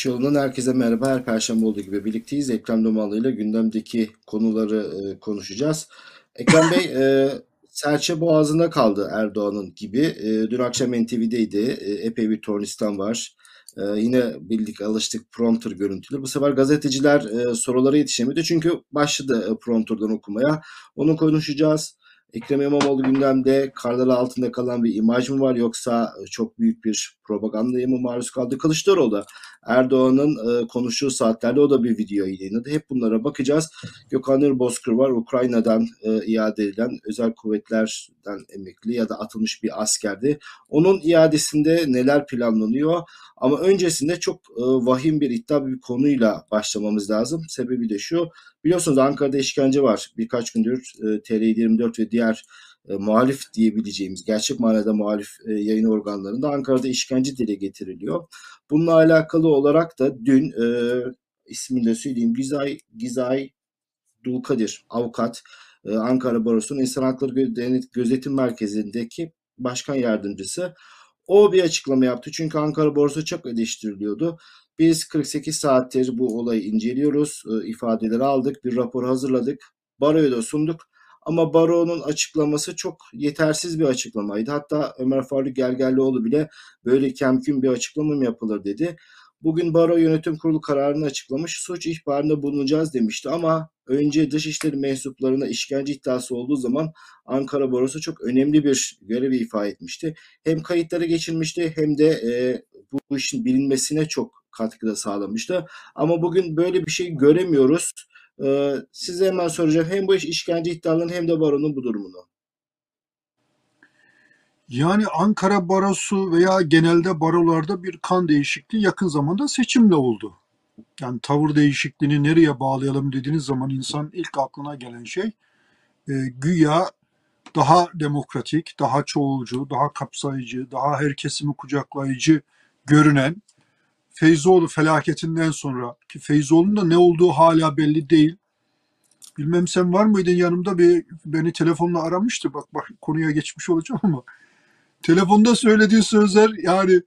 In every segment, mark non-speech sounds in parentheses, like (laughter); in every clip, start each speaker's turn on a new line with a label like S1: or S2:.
S1: Çıkış yolundan herkese merhaba. Her perşembe olduğu gibi birlikteyiz. Ekrem Domalı ile gündemdeki konuları e, konuşacağız. Ekrem Bey, e, serçe boğazında kaldı Erdoğan'ın gibi. E, dün akşam NTV'deydi. E, epey bir tornistan var. E, yine bildik alıştık prompter görüntülü. Bu sefer gazeteciler e, sorulara yetişemedi. Çünkü başladı e, prompterdan okumaya. Onu konuşacağız. Ekrem İmamoğlu gündemde karları altında kalan bir imaj mı var yoksa e, çok büyük bir propagandaya mı maruz kaldı? Kılıçdaroğlu Erdoğan'ın e, konuştuğu saatlerde o da bir video yayınladı. Hep bunlara bakacağız. Gökhan Bozkır var. Ukrayna'dan e, iade edilen özel kuvvetlerden emekli ya da atılmış bir askerdi. Onun iadesinde neler planlanıyor? Ama öncesinde çok e, vahim bir iddia bir konuyla başlamamız lazım. Sebebi de şu. Biliyorsunuz Ankara'da işkence var. Birkaç gündür e, TR24 ve diğer e, muhalif diyebileceğimiz gerçek manada muhalif e, yayın organlarında Ankara'da işkence dile getiriliyor. Bununla alakalı olarak da dün e, ismini de söyleyeyim Gizay, Gizay Dulkadir avukat e, Ankara Barosu'nun İnsan Hakları Gözetim Merkezi'ndeki başkan yardımcısı o bir açıklama yaptı. Çünkü Ankara Borsa çok eleştiriliyordu. Biz 48 saattir bu olayı inceliyoruz. E, ifadeleri aldık. Bir rapor hazırladık. Baro'ya da sunduk. Ama Baro'nun açıklaması çok yetersiz bir açıklamaydı. Hatta Ömer Faruk Gergerlioğlu bile böyle kemkün bir açıklama mı yapılır dedi. Bugün Baro Yönetim Kurulu kararını açıklamış. Suç ihbarında bulunacağız demişti ama önce dışişleri mensuplarına işkence iddiası olduğu zaman Ankara Barosu çok önemli bir görevi ifade etmişti. Hem kayıtlara geçilmişti hem de e, bu işin bilinmesine çok katkıda sağlamıştı. Ama bugün böyle bir şey göremiyoruz. Ee, size hemen soracağım hem bu iş işkence iddialarının hem de baronun bu durumunu.
S2: Yani Ankara Barosu veya genelde barolarda bir kan değişikliği yakın zamanda seçimle oldu. Yani tavır değişikliğini nereye bağlayalım dediğiniz zaman insan ilk aklına gelen şey e, güya daha demokratik, daha çoğulcu, daha kapsayıcı, daha her kesimi kucaklayıcı görünen Feyzoğlu felaketinden sonra ki Feyzoğlu'nun da ne olduğu hala belli değil. Bilmem sen var mıydın yanımda bir beni telefonla aramıştı. Bak bak konuya geçmiş olacağım ama telefonda söylediği sözler yani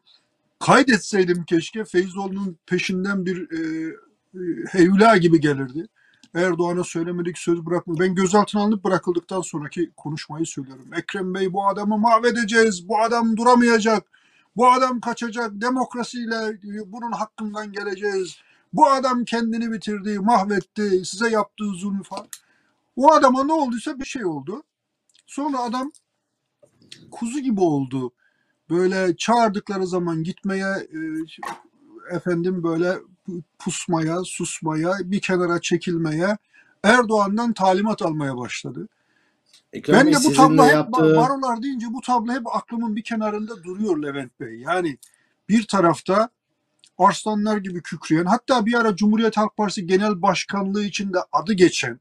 S2: kaydetseydim keşke Feyzoğlu'nun peşinden bir e, e, heyula gibi gelirdi. Erdoğan'a söylemedik söz bırakma. Ben gözaltına alınıp bırakıldıktan sonraki konuşmayı söylüyorum. Ekrem Bey bu adamı mahvedeceğiz. Bu adam duramayacak bu adam kaçacak, demokrasiyle bunun hakkından geleceğiz. Bu adam kendini bitirdi, mahvetti, size yaptığı zulmü falan. O adama ne olduysa bir şey oldu. Sonra adam kuzu gibi oldu. Böyle çağırdıkları zaman gitmeye e, efendim böyle pusmaya, susmaya, bir kenara çekilmeye, Erdoğan'dan talimat almaya başladı. Ekrem ben de bu tablo hep yaptığı... barolar deyince bu tablo hep aklımın bir kenarında duruyor Levent Bey. Yani bir tarafta arslanlar gibi kükreyen hatta bir ara Cumhuriyet Halk Partisi Genel Başkanlığı içinde adı geçen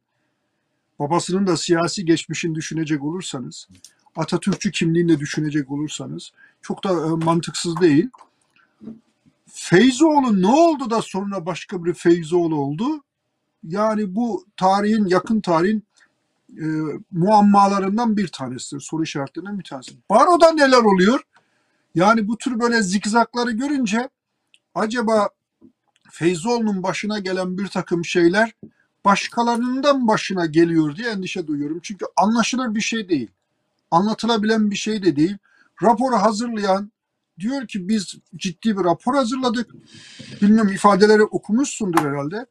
S2: babasının da siyasi geçmişini düşünecek olursanız Atatürkçü kimliğini de düşünecek olursanız çok da e, mantıksız değil. Feyzoğlu ne oldu da sonra başka bir Feyzoğlu oldu? Yani bu tarihin yakın tarihin e, muammalarından bir tanesidir. Soru işaretlerinden bir tanesi. Baroda neler oluyor? Yani bu tür böyle zikzakları görünce acaba Feyzoğlu'nun başına gelen bir takım şeyler başkalarından başına geliyor diye endişe duyuyorum. Çünkü anlaşılır bir şey değil. Anlatılabilen bir şey de değil. Raporu hazırlayan diyor ki biz ciddi bir rapor hazırladık. Bilmiyorum ifadeleri okumuşsundur herhalde.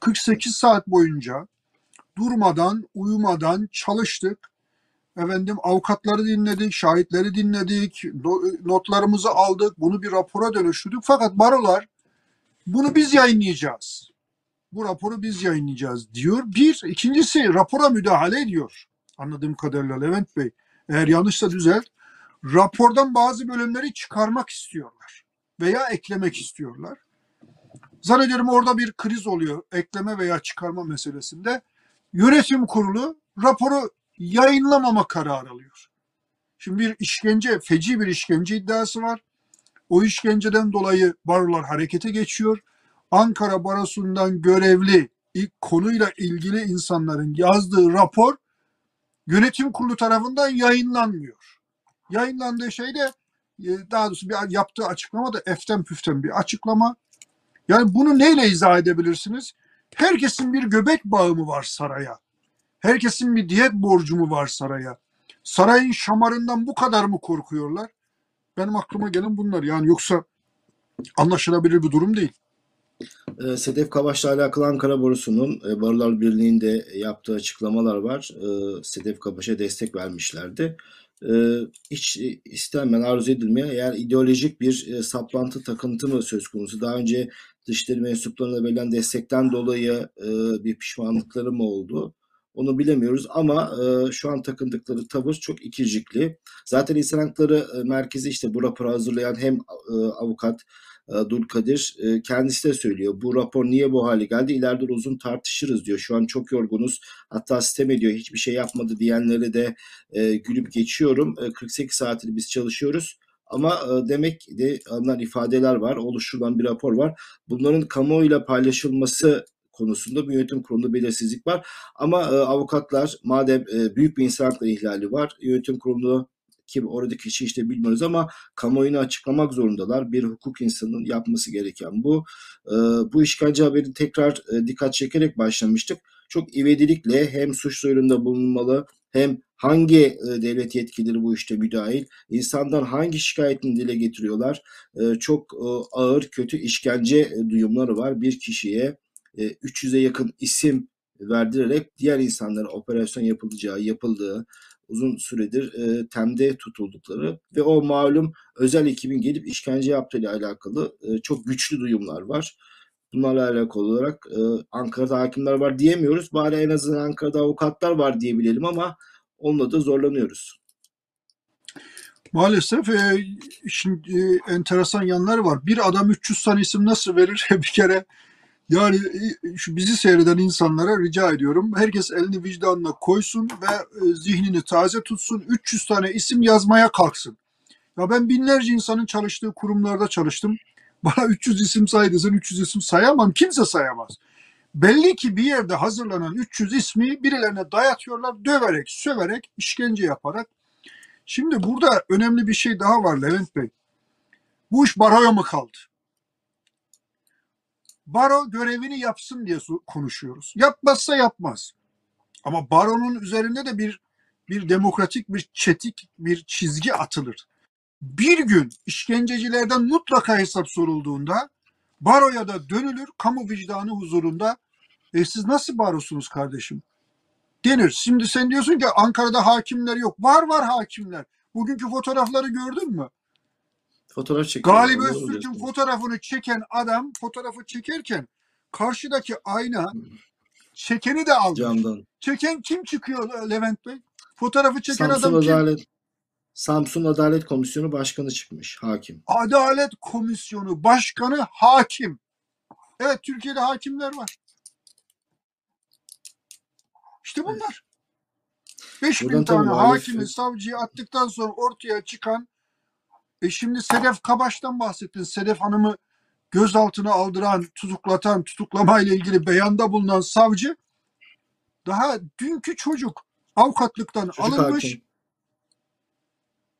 S2: 48 saat boyunca durmadan, uyumadan çalıştık. Efendim avukatları dinledik, şahitleri dinledik, notlarımızı aldık, bunu bir rapora dönüştürdük. Fakat barolar bunu biz yayınlayacağız. Bu raporu biz yayınlayacağız diyor. Bir, ikincisi rapora müdahale ediyor. Anladığım kadarıyla Levent Bey. Eğer yanlışsa düzelt. Rapordan bazı bölümleri çıkarmak istiyorlar veya eklemek istiyorlar. Zannediyorum orada bir kriz oluyor ekleme veya çıkarma meselesinde yönetim kurulu raporu yayınlamama kararı alıyor. Şimdi bir işkence, feci bir işkence iddiası var. O işkenceden dolayı barolar harekete geçiyor. Ankara Barosu'ndan görevli ilk konuyla ilgili insanların yazdığı rapor yönetim kurulu tarafından yayınlanmıyor. Yayınlandığı şey de e, daha doğrusu bir yaptığı açıklama da eften püften bir açıklama. Yani bunu neyle izah edebilirsiniz? Herkesin bir göbek bağı mı var saraya? Herkesin bir diyet borcu mu var saraya? Sarayın şamarından bu kadar mı korkuyorlar? Benim aklıma gelen bunlar. Yani yoksa anlaşılabilir bir durum değil.
S1: E, Sedef Kabaş'la alakalı Ankara Borusu'nun e, Barolar Birliği'nde yaptığı açıklamalar var. E, Sedef Kabaş'a destek vermişlerdi. E, hiç istenmeyen, arzu edilmeyen eğer ideolojik bir e, saplantı, takıntı mı söz konusu? Daha önce dışişleri mensuplarına verilen destekten dolayı e, bir pişmanlıkları mı oldu? Onu bilemiyoruz ama e, şu an takındıkları tavır çok ikircikli. Zaten İnsan Hakları e, Merkezi işte bu raporu hazırlayan hem e, avukat e, Dulkadir e, kendisi de söylüyor. Bu rapor niye bu hale geldi? İleride uzun tartışırız diyor. Şu an çok yorgunuz. Hatta sistem ediyor. Hiçbir şey yapmadı diyenlere de e, gülüp geçiyorum. E, 48 saattir biz çalışıyoruz. Ama e, demek de alınan ifadeler var. Oluşturulan bir rapor var. Bunların kamuoyuyla paylaşılması konusunda bir yönetim kurulunda belirsizlik var. Ama e, avukatlar madem e, büyük bir insan hakları ihlali var. Yönetim kurulu kim oradaki kişi işte bilmiyoruz ama kamuoyuna açıklamak zorundalar. Bir hukuk insanının yapması gereken bu. E, bu işkence haberi tekrar e, dikkat çekerek başlamıştık. Çok ivedilikle hem suç duyurunda bulunmalı hem hangi e, devlet yetkilileri bu işte müdahil, insandan hangi şikayetini dile getiriyorlar. E, çok e, ağır, kötü işkence duyumları var. Bir kişiye e, 300'e yakın isim verdirerek diğer insanlara operasyon yapılacağı, yapıldığı, uzun süredir e, temde tutuldukları ve o malum özel ekibin gelip işkence yaptığıyla alakalı e, çok güçlü duyumlar var. Bunlarla alakalı olarak e, Ankara'da hakimler var diyemiyoruz. Bari en azından Ankara'da avukatlar var diyebilelim ama onunla da zorlanıyoruz.
S2: Maalesef e, şimdi e, enteresan yanları var. Bir adam 300 tane isim nasıl verir? (laughs) bir kere yani e, şu bizi seyreden insanlara rica ediyorum. Herkes elini vicdanına koysun ve e, zihnini taze tutsun. 300 tane isim yazmaya kalksın. Ya ben binlerce insanın çalıştığı kurumlarda çalıştım. Bana 300 isim say desen 300 isim sayamam. Kimse sayamaz. Belli ki bir yerde hazırlanan 300 ismi birilerine dayatıyorlar. Döverek, söverek, işkence yaparak. Şimdi burada önemli bir şey daha var Levent Bey. Bu iş baroya mı kaldı? Baro görevini yapsın diye konuşuyoruz. Yapmazsa yapmaz. Ama baronun üzerinde de bir bir demokratik bir çetik bir çizgi atılır. Bir gün işkencecilerden mutlaka hesap sorulduğunda baroya da dönülür kamu vicdanı huzurunda e siz nasıl barosunuz kardeşim? Denir. Şimdi sen diyorsun ki Ankara'da hakimler yok. Var var hakimler. Bugünkü fotoğrafları gördün mü?
S1: Fotoğraf çekiyorlar.
S2: Galip Öztürk'ün fotoğrafını çeken adam fotoğrafı çekerken karşıdaki ayna çekeni de almış.
S1: Camdan.
S2: Çeken kim çıkıyor Levent Bey? Fotoğrafı çeken
S1: Samsun
S2: adam kim?
S1: Adalet Samsun Adalet Komisyonu Başkanı çıkmış hakim.
S2: Adalet Komisyonu Başkanı hakim. Evet Türkiye'de hakimler var. İşte bunlar. 5000
S1: Buradan
S2: tane hakimi, savcıyı attıktan sonra ortaya çıkan e şimdi Sedef Kabaş'tan bahsettin. Sedef Hanım'ı gözaltına aldıran, tutuklatan, tutuklamayla ilgili beyanda bulunan savcı daha dünkü çocuk avukatlıktan
S1: Çocuk
S2: alınmış.
S1: hakim.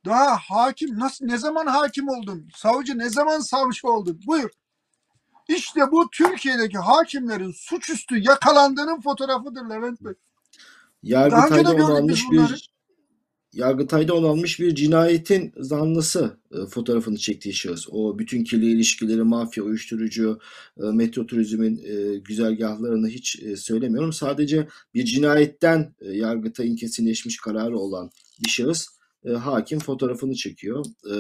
S2: Daha hakim nasıl ne zaman hakim oldun? Savcı ne zaman savcı oldun? Buyur. İşte bu Türkiye'deki hakimlerin suçüstü yakalandığının fotoğrafıdır Levent Bey.
S1: Yargıtay'da onanmış bir Yargıtay'da onanmış bir cinayetin zanlısı e, fotoğrafını çektiği şahıs. O bütün kirli ilişkileri, mafya, uyuşturucu, e, metro turizmin e, güzergahlarını hiç e, söylemiyorum. Sadece bir cinayetten e, Yargıtay'ın kesinleşmiş kararı olan bir şahıs e, hakim fotoğrafını çekiyor. E,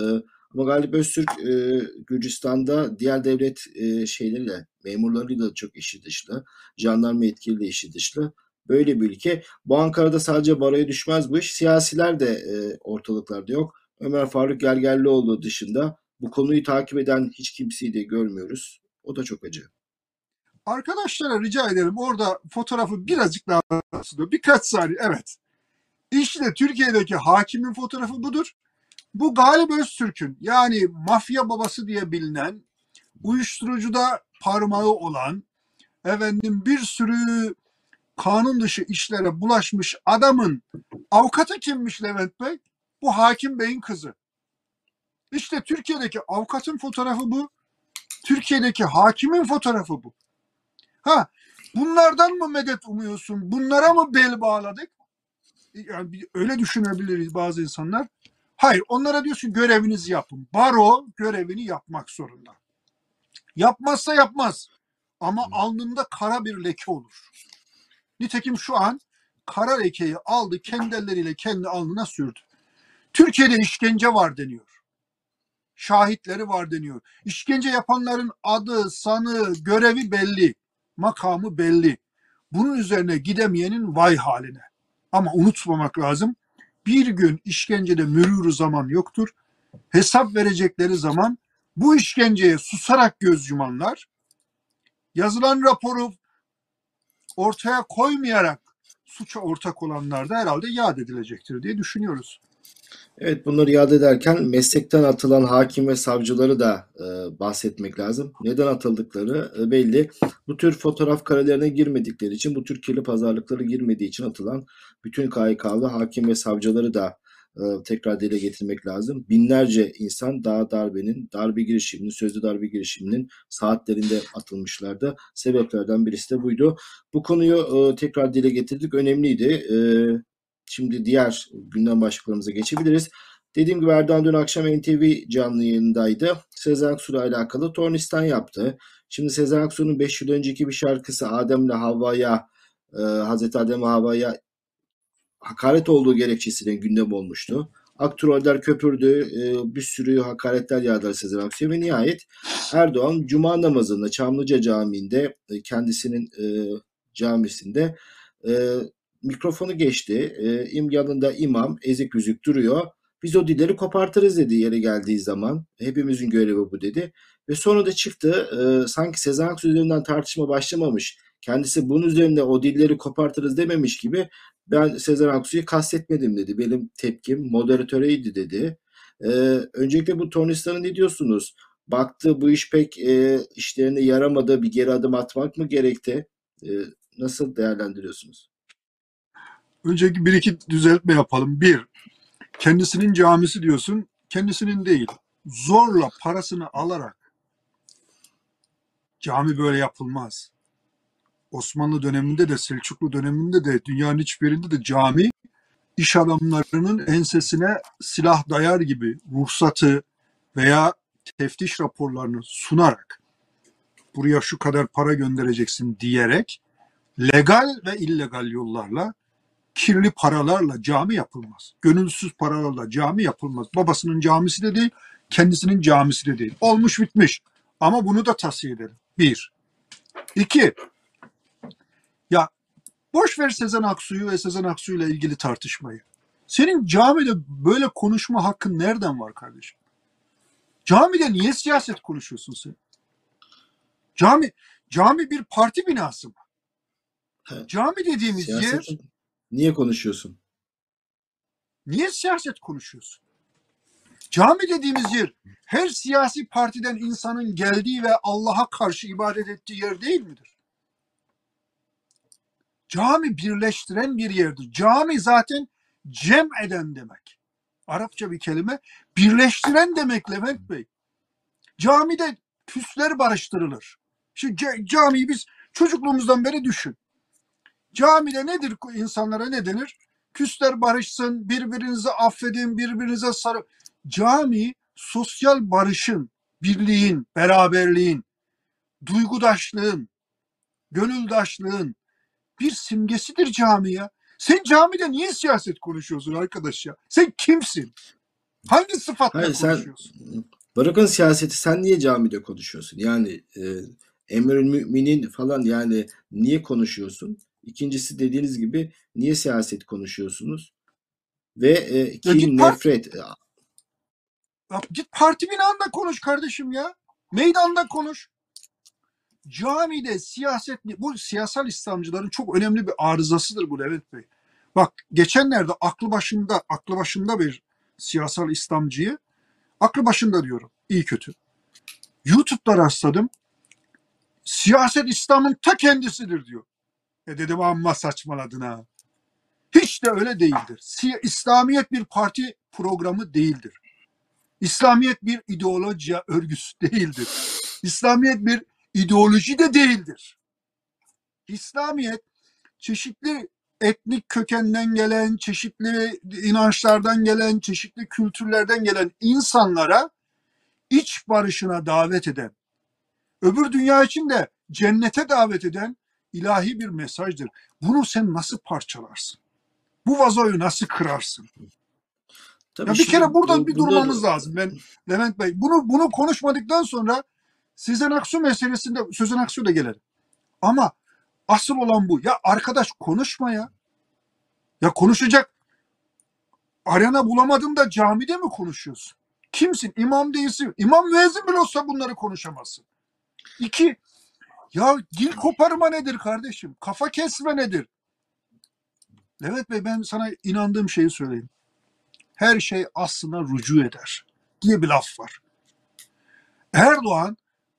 S1: ama Galip Öztürk e, Gürcistan'da diğer devlet e, şeyleriyle, memurlarıyla çok işi dışlı. Jandarma yetkili de işi dışlı. Böyle bir ülke. Bu Ankara'da sadece baroya düşmez bu iş. Siyasiler de e, ortalıklarda yok. Ömer Faruk Gergerlioğlu dışında bu konuyu takip eden hiç kimseyi de görmüyoruz. O da çok acı.
S2: Arkadaşlara rica ederim orada fotoğrafı birazcık daha aslında birkaç saniye evet. İşte Türkiye'deki hakimin fotoğrafı budur. Bu Galip Öztürk'ün yani mafya babası diye bilinen uyuşturucuda parmağı olan efendim bir sürü kanun dışı işlere bulaşmış adamın avukatı kimmiş Levent Bey? Bu hakim beyin kızı. İşte Türkiye'deki avukatın fotoğrafı bu. Türkiye'deki hakimin fotoğrafı bu. Ha bunlardan mı medet umuyorsun? Bunlara mı bel bağladık? Yani bir- öyle düşünebiliriz bazı insanlar. Hayır onlara diyorsun görevinizi yapın. Baro görevini yapmak zorunda. Yapmazsa yapmaz. Ama alnında kara bir leke olur. Nitekim şu an kara lekeyi aldı kendi elleriyle kendi alnına sürdü. Türkiye'de işkence var deniyor. Şahitleri var deniyor. İşkence yapanların adı, sanı, görevi belli. Makamı belli. Bunun üzerine gidemeyenin vay haline. Ama unutmamak lazım. Bir gün işkencede mürürü zaman yoktur. Hesap verecekleri zaman bu işkenceye susarak göz yumanlar, yazılan raporu ortaya koymayarak suça ortak olanlar da herhalde yad edilecektir diye düşünüyoruz.
S1: Evet bunları yad ederken meslekten atılan hakim ve savcıları da e, bahsetmek lazım. Neden atıldıkları e, belli. Bu tür fotoğraf karelerine girmedikleri için, bu tür kirli pazarlıkları girmediği için atılan bütün KHK'lı hakim ve savcıları da e, tekrar dile getirmek lazım. Binlerce insan daha darbenin, darbe girişiminin, sözlü darbe girişiminin saatlerinde atılmışlardı. Sebeplerden birisi de buydu. Bu konuyu e, tekrar dile getirdik. Önemliydi. E, Şimdi diğer gündem başlıklarımıza geçebiliriz. Dediğim gibi Erdoğan dün akşam NTV canlı yayındaydı. Sezen Aksu'yla alakalı tornistan yaptı. Şimdi Sezen Aksu'nun 5 yıl önceki bir şarkısı Adem'le Havva'ya, e, Hazreti Adem Havva'ya hakaret olduğu gerekçesiyle gündem olmuştu. Aktroller köpürdü, e, bir sürü hakaretler yağdılar Sezen Aksu'ya ve nihayet Erdoğan Cuma namazında Çamlıca Camii'nde e, kendisinin e, camisinde e, mikrofonu geçti. E, im yanında imam ezik yüzük duruyor. Biz o dilleri kopartırız dedi yere geldiği zaman. Hepimizin görevi bu dedi. Ve sonra da çıktı. E, sanki Sezen Aksu üzerinden tartışma başlamamış. Kendisi bunun üzerine o dilleri kopartırız dememiş gibi ben Sezen Aksu'yu kastetmedim dedi. Benim tepkim moderatöreydi dedi. E, öncelikle bu tornistanı ne diyorsunuz? Baktı bu iş pek e, işlerine yaramadı. Bir geri adım atmak mı gerekti? E, nasıl değerlendiriyorsunuz?
S2: Önceki bir iki düzeltme yapalım. Bir, kendisinin camisi diyorsun, kendisinin değil. Zorla parasını alarak cami böyle yapılmaz. Osmanlı döneminde de Selçuklu döneminde de dünyanın hiçbirinde de cami iş adamlarının ensesine silah dayar gibi ruhsatı veya teftiş raporlarını sunarak buraya şu kadar para göndereceksin diyerek legal ve illegal yollarla kirli paralarla cami yapılmaz. Gönülsüz paralarla cami yapılmaz. Babasının camisi de değil, kendisinin camisi de değil. Olmuş bitmiş. Ama bunu da tavsiye ederim. Bir. İki. Ya boş ver Sezen Aksu'yu ve Sezen Aksu ile ilgili tartışmayı. Senin camide böyle konuşma hakkın nereden var kardeşim? Camide niye siyaset konuşuyorsun sen? Cami cami bir parti binası mı?
S1: Evet.
S2: Cami dediğimiz yer
S1: Siyaset niye konuşuyorsun?
S2: Niye siyaset konuşuyorsun? Cami dediğimiz yer her siyasi partiden insanın geldiği ve Allah'a karşı ibadet ettiği yer değil midir? Cami birleştiren bir yerdir. Cami zaten cem eden demek. Arapça bir kelime. Birleştiren demek Levent Bey. Camide küsler barıştırılır. Ca- camiyi biz çocukluğumuzdan beri düşün. Camide nedir insanlara ne denir? Küsler barışsın, birbirinizi affedin, birbirinize sarı. Cami sosyal barışın, birliğin, beraberliğin, duygudaşlığın, gönüldaşlığın bir simgesidir cami ya. Sen camide niye siyaset konuşuyorsun arkadaş ya? Sen kimsin? Hangi sıfatla
S1: Hayır sen
S2: konuşuyorsun?
S1: bırakın siyaseti sen niye camide konuşuyorsun? Yani e, emrül müminin falan yani niye konuşuyorsun? İkincisi dediğiniz gibi niye siyaset konuşuyorsunuz? Ve e, kin,
S2: git
S1: nefret. e,
S2: Ya git parti binanda konuş kardeşim ya. Meydanda konuş. Camide siyaset bu siyasal İslamcıların çok önemli bir arızasıdır bu Levent Bey. Bak geçenlerde aklı başında aklı başında bir siyasal İslamcıyı aklı başında diyorum iyi kötü. YouTube'da rastladım. Siyaset İslam'ın ta kendisidir diyor. E dedim amma saçmaladın ha. Hiç de öyle değildir. İslamiyet bir parti programı değildir. İslamiyet bir ideolojiya örgüsü değildir. İslamiyet bir ideoloji de değildir. İslamiyet çeşitli etnik kökenden gelen, çeşitli inançlardan gelen, çeşitli kültürlerden gelen insanlara iç barışına davet eden, öbür dünya için de cennete davet eden ilahi bir mesajdır. Bunu sen nasıl parçalarsın? Bu vazoyu nasıl kırarsın?
S1: Tabii
S2: Ya bir kere burada
S1: bu-
S2: bir
S1: burada-
S2: durmamız lazım. Ben Levent Bey bunu bunu konuşmadıktan sonra Sezen Aksu meselesinde Sözen Aksu da gelelim. Ama asıl olan bu. Ya arkadaş konuşma ya. Ya konuşacak arena bulamadın da camide mi konuşuyorsun? Kimsin? İmam değilsin. İmam müezzin bile olsa bunları konuşamazsın. İki, ya dil koparma nedir kardeşim? Kafa kesme nedir? Levent Bey ben sana inandığım şeyi söyleyeyim. Her şey aslına rücu eder diye bir laf var. Erdoğan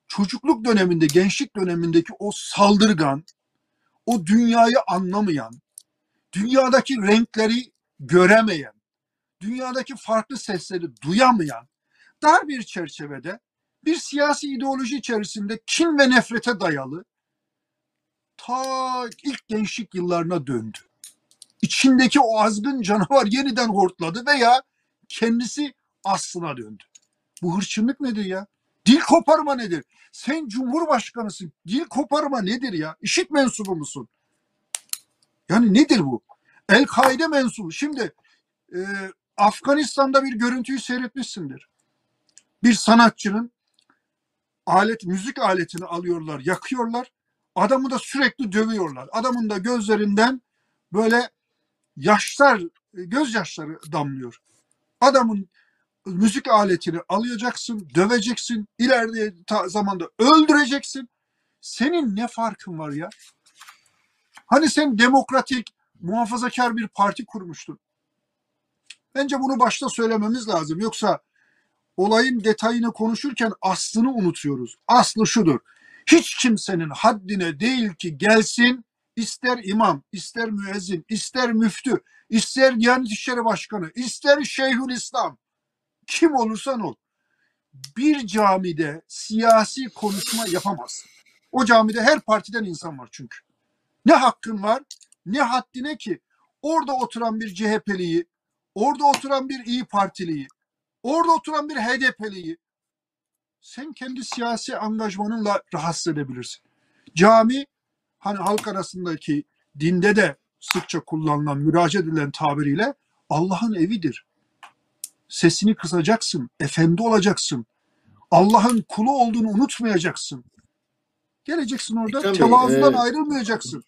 S2: çocukluk döneminde, gençlik dönemindeki o saldırgan, o dünyayı anlamayan, dünyadaki renkleri göremeyen, dünyadaki farklı sesleri duyamayan, dar bir çerçevede bir siyasi ideoloji içerisinde kin ve nefrete dayalı ta ilk gençlik yıllarına döndü. İçindeki o azgın canavar yeniden hortladı veya kendisi aslına döndü. Bu hırçınlık nedir ya? Dil koparma nedir? Sen cumhurbaşkanısın. Dil koparma nedir ya? İşit mensubu musun? Yani nedir bu? El-Kaide mensubu. Şimdi e, Afganistan'da bir görüntüyü seyretmişsindir. Bir sanatçının alet, müzik aletini alıyorlar, yakıyorlar. Adamı da sürekli dövüyorlar. Adamın da gözlerinden böyle yaşlar, gözyaşları damlıyor. Adamın müzik aletini alacaksın, döveceksin, ileride zamanda öldüreceksin. Senin ne farkın var ya? Hani sen demokratik, muhafazakar bir parti kurmuştun. Bence bunu başta söylememiz lazım. Yoksa olayın detayını konuşurken aslını unutuyoruz. Aslı şudur. Hiç kimsenin haddine değil ki gelsin ister imam, ister müezzin, ister müftü, ister Diyanet İşleri Başkanı, ister Şeyhül İslam, kim olursan ol. Bir camide siyasi konuşma yapamaz. O camide her partiden insan var çünkü. Ne hakkın var, ne haddine ki orada oturan bir CHP'liyi, orada oturan bir İyi Partiliyi, orada oturan bir HDP'liyi sen kendi siyasi angajmanınla rahatsız edebilirsin. Cami hani halk arasındaki dinde de sıkça kullanılan, müracaat edilen tabiriyle Allah'ın evidir. Sesini kısacaksın, efendi olacaksın. Allah'ın kulu olduğunu unutmayacaksın. Geleceksin orada tevazudan
S1: e,
S2: ayrılmayacaksın.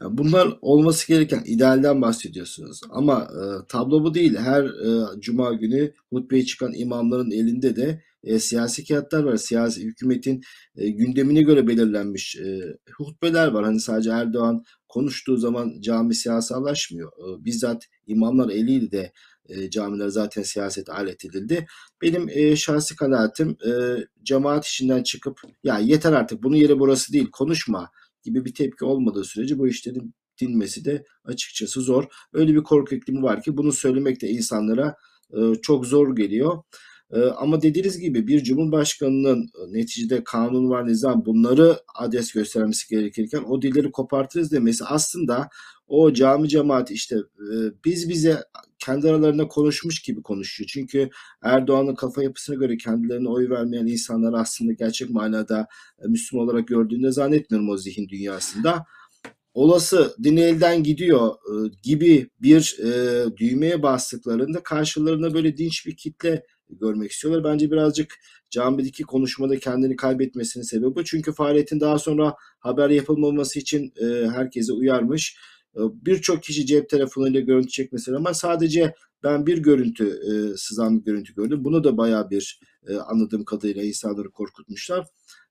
S1: Bunlar olması gereken idealden bahsediyorsunuz. Ama e, tablo bu değil. Her e, cuma günü hutbeye çıkan imamların elinde de e, siyasi kağıtlar var. Siyasi hükümetin e, gündemine göre belirlenmiş e, hutbeler var. Hani sadece Erdoğan konuştuğu zaman cami siyasallaşmıyor. E, bizzat imamlar eliyle de e, camiler zaten siyaset alet edildi. Benim e, şahsi kanaatim e, cemaat işinden çıkıp ya yeter artık bunun yeri burası değil konuşma gibi bir tepki olmadığı sürece bu işlerin dinmesi de açıkçası zor. Öyle bir korku iklimi var ki bunu söylemek de insanlara e, çok zor geliyor. E, ama dediğiniz gibi bir cumhurbaşkanının e, neticede kanun var, nizam bunları adres göstermesi gerekirken o dilleri kopartırız demesi aslında o cami cemaat işte biz bize kendi aralarında konuşmuş gibi konuşuyor. Çünkü Erdoğan'ın kafa yapısına göre kendilerine oy vermeyen insanlar aslında gerçek manada e, Müslüman olarak gördüğünde zannetmiyorum o zihin dünyasında. Olası dini elden gidiyor e, gibi bir e, düğmeye bastıklarında karşılarında böyle dinç bir kitle görmek istiyorlar. Bence birazcık camideki konuşmada kendini kaybetmesinin sebebi bu. Çünkü faaliyetin daha sonra haber yapılmaması için e, herkese uyarmış. E, Birçok kişi cep telefonuyla görüntü çekmesi ama sadece ben bir görüntü e, sızan bir görüntü gördüm. Bunu da bayağı bir e, anladığım kadarıyla insanları korkutmuşlar.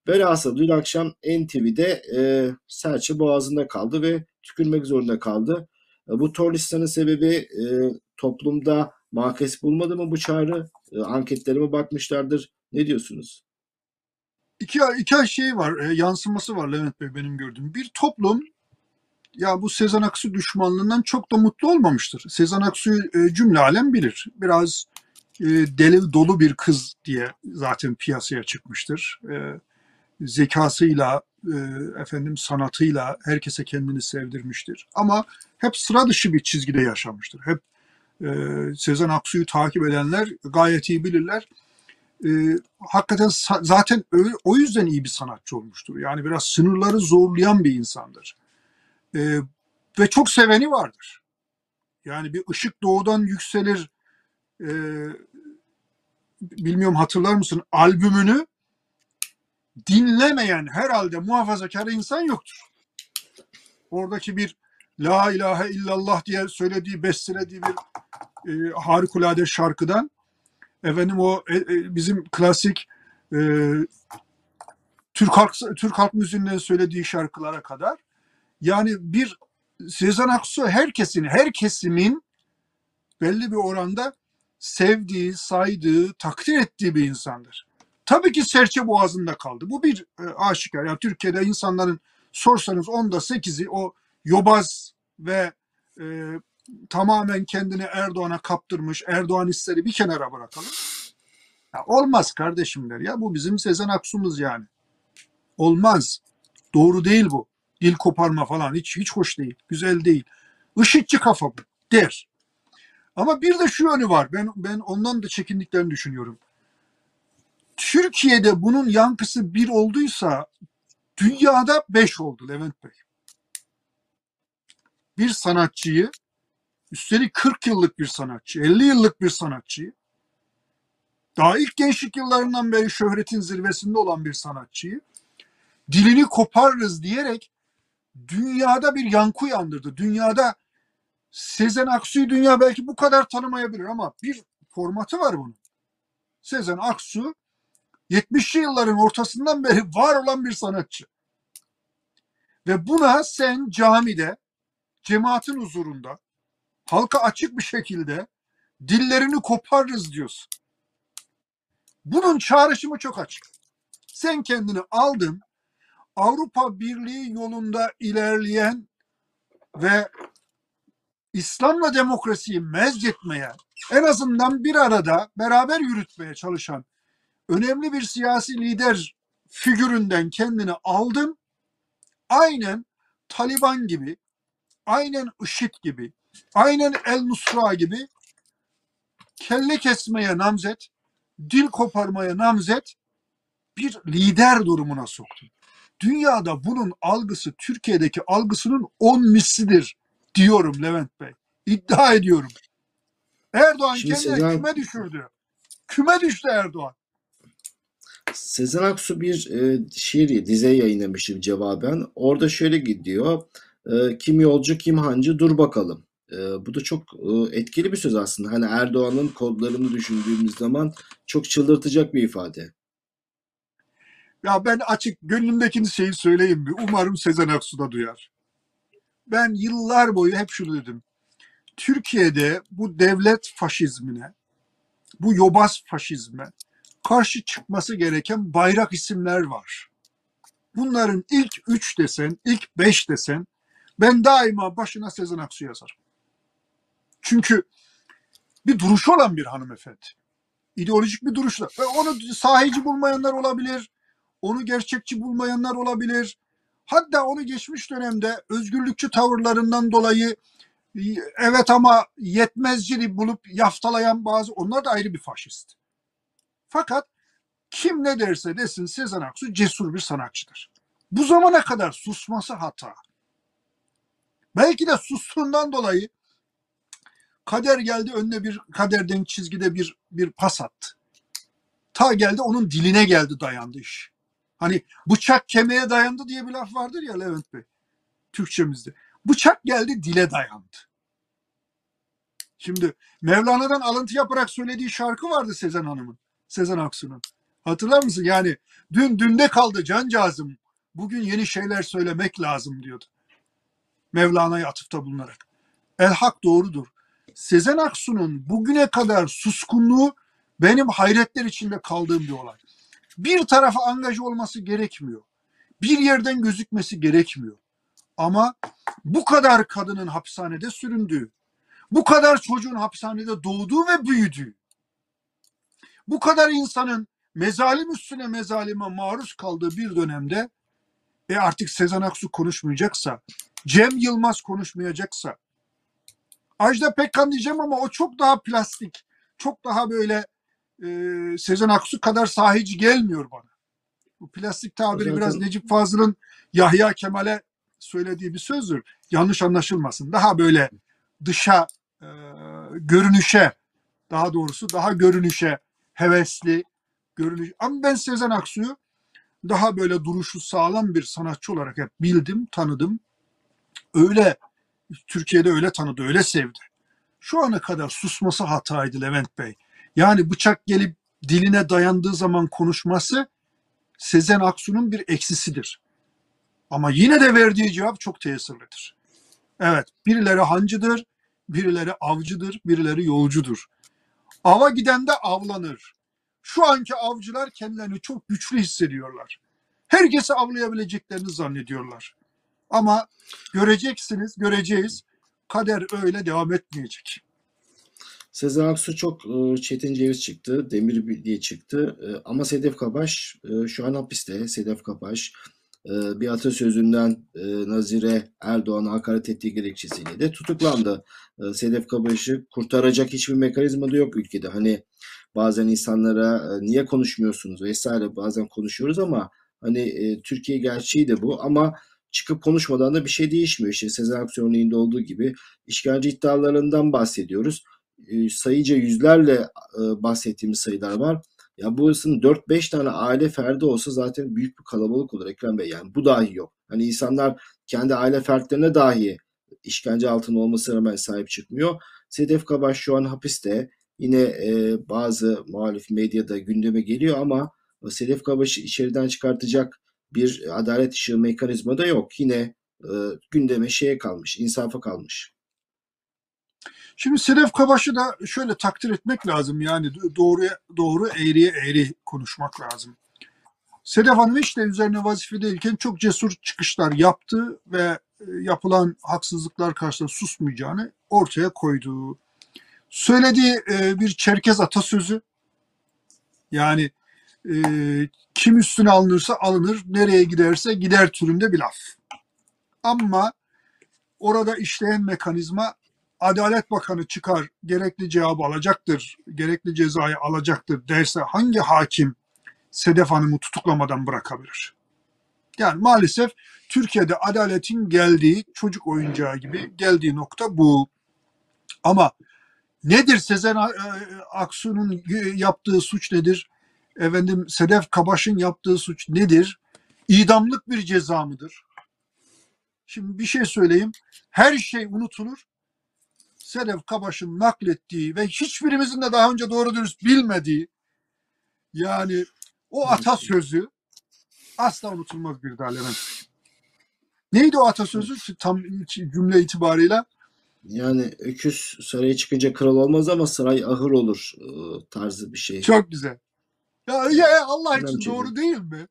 S1: Velhasıl dün akşam NTV'de e, serçe boğazında kaldı ve tükürmek zorunda kaldı. E, bu torlistanın sebebi e, toplumda makes bulmadı mı bu çağrı? E, anketlerime bakmışlardır. Ne diyorsunuz?
S2: İki, iki şey var, e, yansıması var Levent Bey benim gördüğüm. Bir toplum ya bu Sezen Aksu düşmanlığından çok da mutlu olmamıştır. Sezen Aksu'yu e, cümle alem bilir. Biraz e, deli dolu bir kız diye zaten piyasaya çıkmıştır. E, zekasıyla, efendim sanatıyla herkese kendini sevdirmiştir. Ama hep sıra dışı bir çizgide yaşamıştır. Hep e, Sezen Aksu'yu takip edenler gayet iyi bilirler. E, hakikaten zaten ö- o yüzden iyi bir sanatçı olmuştur. Yani biraz sınırları zorlayan bir insandır. E, ve çok seveni vardır. Yani bir ışık doğudan yükselir e, bilmiyorum hatırlar mısın albümünü dinlemeyen herhalde muhafazakar insan yoktur. Oradaki bir La ilahe illallah diye söylediği, bestelediği bir e, harikulade şarkıdan efendim o e, e, bizim klasik e, Türk halk Türk halk müziğinden söylediği şarkılara kadar yani bir Sezen Aksu herkesin, her kesimin belli bir oranda sevdiği, saydığı, takdir ettiği bir insandır. Tabii ki serçe boğazında kaldı. Bu bir e, aşikar. Yani Türkiye'de insanların sorsanız onda sekizi o yobaz ve e, tamamen kendini Erdoğan'a kaptırmış, Erdoğan hisleri bir kenara bırakalım. Ya olmaz kardeşimler ya bu bizim Sezen Aksu'muz yani. Olmaz. Doğru değil bu. Dil koparma falan hiç hiç hoş değil. Güzel değil. IŞİD'ci kafa bu der. Ama bir de şu yönü var. Ben ben ondan da çekindiklerini düşünüyorum. Türkiye'de bunun yankısı bir olduysa dünyada beş oldu Levent Bey. Bir sanatçıyı üstelik 40 yıllık bir sanatçı, 50 yıllık bir sanatçıyı daha ilk gençlik yıllarından beri şöhretin zirvesinde olan bir sanatçıyı dilini koparırız diyerek dünyada bir yankı uyandırdı. Dünyada Sezen Aksu'yu dünya belki bu kadar tanımayabilir ama bir formatı var bunun. Sezen Aksu 70'li yılların ortasından beri (laughs) var olan bir sanatçı. Ve buna sen camide, cemaatin huzurunda, halka açık bir şekilde dillerini koparırız diyorsun. Bunun çağrışımı çok açık. Sen kendini aldın, Avrupa Birliği yolunda ilerleyen ve İslam'la demokrasiyi mezcetmeye, en azından bir arada beraber yürütmeye çalışan önemli bir siyasi lider figüründen kendini aldın. Aynen Taliban gibi, aynen IŞİD gibi, aynen El Nusra gibi kelle kesmeye namzet, dil koparmaya namzet bir lider durumuna soktun. Dünyada bunun algısı Türkiye'deki algısının on mislidir diyorum Levent Bey. İddia ediyorum. Erdoğan
S1: Şimdi
S2: kendine
S1: Sezen-
S2: küme düşürdü. Küme düştü Erdoğan.
S1: Sezen Aksu bir e, şiir, dize yayınlamıştı cevaben. Orada şöyle gidiyor. E, kim yolcu kim hancı dur bakalım. E, bu da çok e, etkili bir söz aslında. Hani Erdoğan'ın kodlarını düşündüğümüz zaman çok çıldırtacak bir ifade.
S2: Ya ben açık gönlümdeki şeyi söyleyeyim mi? Umarım Sezen Aksu da duyar. Ben yıllar boyu hep şunu dedim. Türkiye'de bu devlet faşizmine, bu yobaz faşizme karşı çıkması gereken bayrak isimler var. Bunların ilk üç desen, ilk beş desen ben daima başına Sezen Aksu yazarım. Çünkü bir duruşu olan bir hanımefendi. İdeolojik bir duruşla. Onu sahici bulmayanlar olabilir, onu gerçekçi bulmayanlar olabilir. Hatta onu geçmiş dönemde özgürlükçü tavırlarından dolayı evet ama yetmezcili bulup yaftalayan bazı onlar da ayrı bir faşist. Fakat kim ne derse desin Sezen Aksu cesur bir sanatçıdır. Bu zamana kadar susması hata. Belki de sustuğundan dolayı kader geldi önüne bir kaderden çizgide bir bir pas attı. Ta geldi onun diline geldi dayandı iş. Hani bıçak kemiğe dayandı diye bir laf vardır ya Levent Bey. Türkçemizde. Bıçak geldi dile dayandı. Şimdi Mevlana'dan alıntı yaparak söylediği şarkı vardı Sezen Hanım'ın. Sezen Aksu'nun. Hatırlar mısın? Yani dün dünde kaldı cancağızım. Bugün yeni şeyler söylemek lazım diyordu. Mevlana'ya atıfta bulunarak. El hak doğrudur. Sezen Aksu'nun bugüne kadar suskunluğu benim hayretler içinde kaldığım bir olay. Bir tarafa angaj olması gerekmiyor. Bir yerden gözükmesi gerekmiyor. Ama bu kadar kadının hapishanede süründüğü, bu kadar çocuğun hapishanede doğduğu ve büyüdüğü, bu kadar insanın mezalim üstüne mezalime maruz kaldığı bir dönemde e artık Sezen Aksu konuşmayacaksa, Cem Yılmaz konuşmayacaksa, Ajda Pekkan diyeceğim ama o çok daha plastik, çok daha böyle e, Sezen Aksu kadar sahici gelmiyor bana. Bu plastik tabiri
S1: Zaten-
S2: biraz Necip Fazıl'ın Yahya Kemal'e söylediği bir sözdür. Yanlış anlaşılmasın. Daha böyle dışa, e, görünüşe, daha doğrusu daha görünüşe hevesli, görünüş. Ama ben Sezen Aksu'yu daha böyle duruşu sağlam bir sanatçı olarak hep bildim, tanıdım. Öyle Türkiye'de öyle tanıdı, öyle sevdi. Şu ana kadar susması hataydı Levent Bey. Yani bıçak gelip diline dayandığı zaman konuşması Sezen Aksu'nun bir eksisidir. Ama yine de verdiği cevap çok tesirlidir. Evet, birileri hancıdır, birileri avcıdır, birileri yolcudur. Ava giden de avlanır. Şu anki avcılar kendilerini çok güçlü hissediyorlar. Herkesi avlayabileceklerini zannediyorlar. Ama göreceksiniz, göreceğiz. Kader öyle devam etmeyecek.
S1: Sezen Aksu çok e, Çetin Ceviz çıktı, Demir diye çıktı. E, ama Sedef Kabaş e, şu an hapiste. Sedef Kabaş bir atasözünden Nazire Erdoğan'a hakaret ettiği gerekçesiyle de tutuklandı. Sedef Kabaş'ı kurtaracak hiçbir mekanizma da yok ülkede. Hani bazen insanlara niye konuşmuyorsunuz vesaire bazen konuşuyoruz ama hani Türkiye gerçeği de bu ama çıkıp konuşmadan da bir şey değişmiyor. İşte Sezen Aksu örneğinde olduğu gibi işkence iddialarından bahsediyoruz e, sayıca yüzlerle e, bahsettiğimiz sayılar var. Ya burasının 4-5 tane aile ferdi olsa zaten büyük bir kalabalık olur Ekrem Bey. Yani bu dahi yok. Hani insanlar kendi aile fertlerine dahi işkence altında olmasına rağmen sahip çıkmıyor. Sedef Kabaş şu an hapiste. Yine e, bazı muhalif medyada gündeme geliyor ama Sedef Kabaş'ı içeriden çıkartacak bir adalet ışığı mekanizma da yok. Yine e, gündeme şeye kalmış, insafa kalmış.
S2: Şimdi Sedef Kabaş'ı da şöyle takdir etmek lazım. Yani doğruya doğru eğriye eğri konuşmak lazım. Sedef Hanım hiç de üzerine vazife değilken çok cesur çıkışlar yaptı ve e, yapılan haksızlıklar karşısında susmayacağını ortaya koydu. Söylediği e, bir Çerkez atasözü yani e, kim üstüne alınırsa alınır, nereye giderse gider türünde bir laf. Ama orada işleyen mekanizma Adalet Bakanı çıkar, gerekli cevabı alacaktır, gerekli cezayı alacaktır derse hangi hakim Sedef Hanım'ı tutuklamadan bırakabilir? Yani maalesef Türkiye'de adaletin geldiği çocuk oyuncağı gibi geldiği nokta bu. Ama nedir Sezen Aksu'nun yaptığı suç nedir? Efendim Sedef Kabaş'ın yaptığı suç nedir? İdamlık bir ceza mıdır? Şimdi bir şey söyleyeyim. Her şey unutulur. Sedef Kabaş'ın naklettiği ve hiçbirimizin de daha önce doğru dürüst bilmediği yani o atasözü asla unutulmaz bir Levent. Neydi o atasözü tam cümle itibarıyla?
S1: Yani öküz saraya çıkınca kral olmaz ama saray ahır olur e, tarzı bir şey.
S2: Çok güzel. Ya, ya Allah
S1: Önemli
S2: için
S1: şey
S2: doğru değil mi?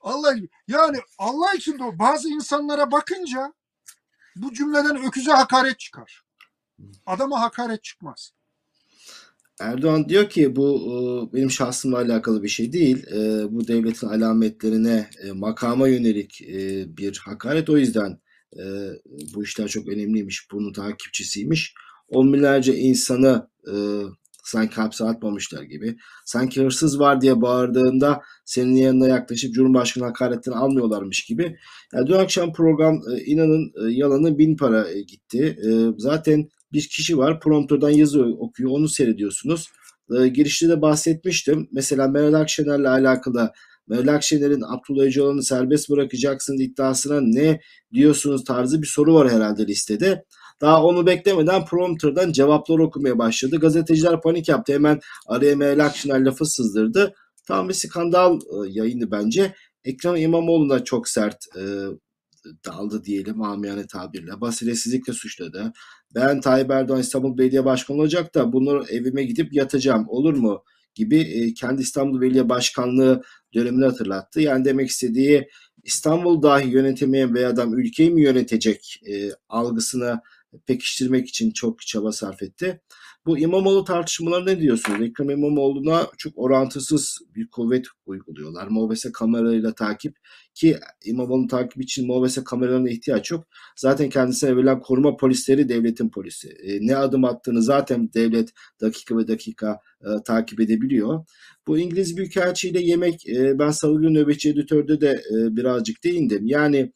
S2: Allah yani Allah için doğru. Bazı insanlara bakınca bu cümleden öküze hakaret çıkar. Adama hakaret çıkmaz.
S1: Erdoğan diyor ki bu e, benim şahsımla alakalı bir şey değil. E, bu devletin alametlerine, e, makama yönelik bir hakaret. O yüzden bu işler çok önemliymiş. Bunun takipçisiymiş. On binlerce insanı sanki hapse atmamışlar gibi. Sanki hırsız var diye bağırdığında senin yanına yaklaşıp Cumhurbaşkanı hakaretini almıyorlarmış gibi. Yani dün akşam program inanın yalanı bin para gitti. Zaten bir kişi var prompterdan yazı okuyor onu seyrediyorsunuz. E, girişte de bahsetmiştim. Mesela Meral Akşener'le alakalı Meral Akşener'in Abdullah Öcalan'ı serbest bırakacaksınız iddiasına ne diyorsunuz tarzı bir soru var herhalde listede. Daha onu beklemeden prompterdan cevaplar okumaya başladı. Gazeteciler panik yaptı. Hemen araya Meral Akşener lafı sızdırdı. Tam bir skandal e, yayını bence. Ekrem İmamoğlu da çok sert e, daldı diyelim amiyane tabirle. Basiretsizlikle suçladı. Ben Tayyip Erdoğan İstanbul Belediye Başkanı olacak da bunu evime gidip yatacağım olur mu? gibi e, kendi İstanbul Belediye Başkanlığı dönemini hatırlattı. Yani demek istediği İstanbul dahi yönetemeyen bir adam ülkeyi mi yönetecek e, algısına pekiştirmek için çok çaba sarf etti. Bu İmamoğlu tartışmaları ne diyorsunuz? Ekrem İmamoğlu'na çok orantısız bir kuvvet uyguluyorlar. Mobese kamerayla takip ki İmamoğlu'nu takip için Mobese kameralarına ihtiyaç yok. Zaten kendisine verilen koruma polisleri devletin polisi. E, ne adım attığını zaten devlet dakika ve dakika e, takip edebiliyor. Bu İngiliz Büyükelçi ile yemek e, ben salı günü nöbetçi editörde de e, birazcık değindim. Yani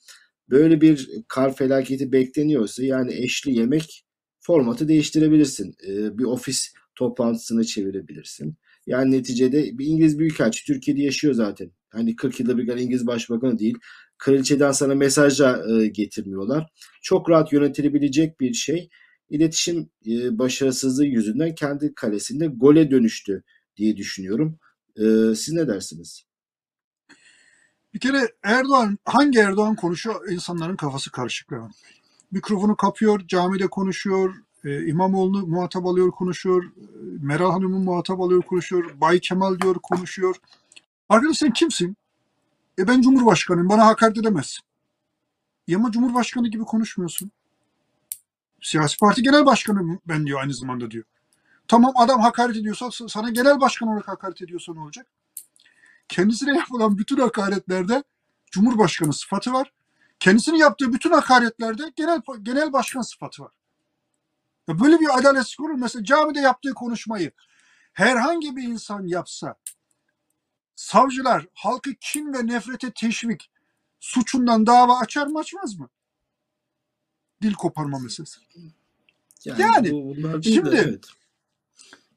S1: böyle bir kar felaketi bekleniyorsa yani eşli yemek formatı değiştirebilirsin. E, bir ofis toplantısına çevirebilirsin. Yani neticede bir İngiliz Büyükelçi Türkiye'de yaşıyor zaten. Hani 40 yılda bir kere İngiliz Başbakanı değil. Kraliçeden sana mesajla e, getirmiyorlar. Çok rahat yönetilebilecek bir şey. İletişim e, başarısızlığı yüzünden kendi kalesinde gole dönüştü diye düşünüyorum. E, siz ne dersiniz?
S2: Bir kere Erdoğan, hangi Erdoğan konuşuyor insanların kafası karışık. Mikrofonu kapıyor, camide konuşuyor, e, İmamoğlu'nu muhatap alıyor konuşuyor, e, Meral Hanım'ı muhatap alıyor konuşuyor, Bay Kemal diyor konuşuyor. Arkadaş sen kimsin? E ben Cumhurbaşkanıyım, bana hakaret edemezsin. E ama Cumhurbaşkanı gibi konuşmuyorsun. Siyasi parti genel başkanı ben diyor aynı zamanda diyor. Tamam adam hakaret ediyorsa sana genel başkan olarak hakaret ediyorsa ne olacak? Kendisine yapılan bütün hakaretlerde Cumhurbaşkanı sıfatı var. Kendisinin yaptığı bütün hakaretlerde genel genel başkan sıfatı var. Ya böyle bir adaletsizlik olur. Mesela camide yaptığı konuşmayı herhangi bir insan yapsa savcılar halkı kin ve nefrete teşvik suçundan dava açar mı açmaz mı? Dil koparma meselesi.
S1: Yani,
S2: Yani,
S1: bu,
S2: şimdi-
S1: de, evet.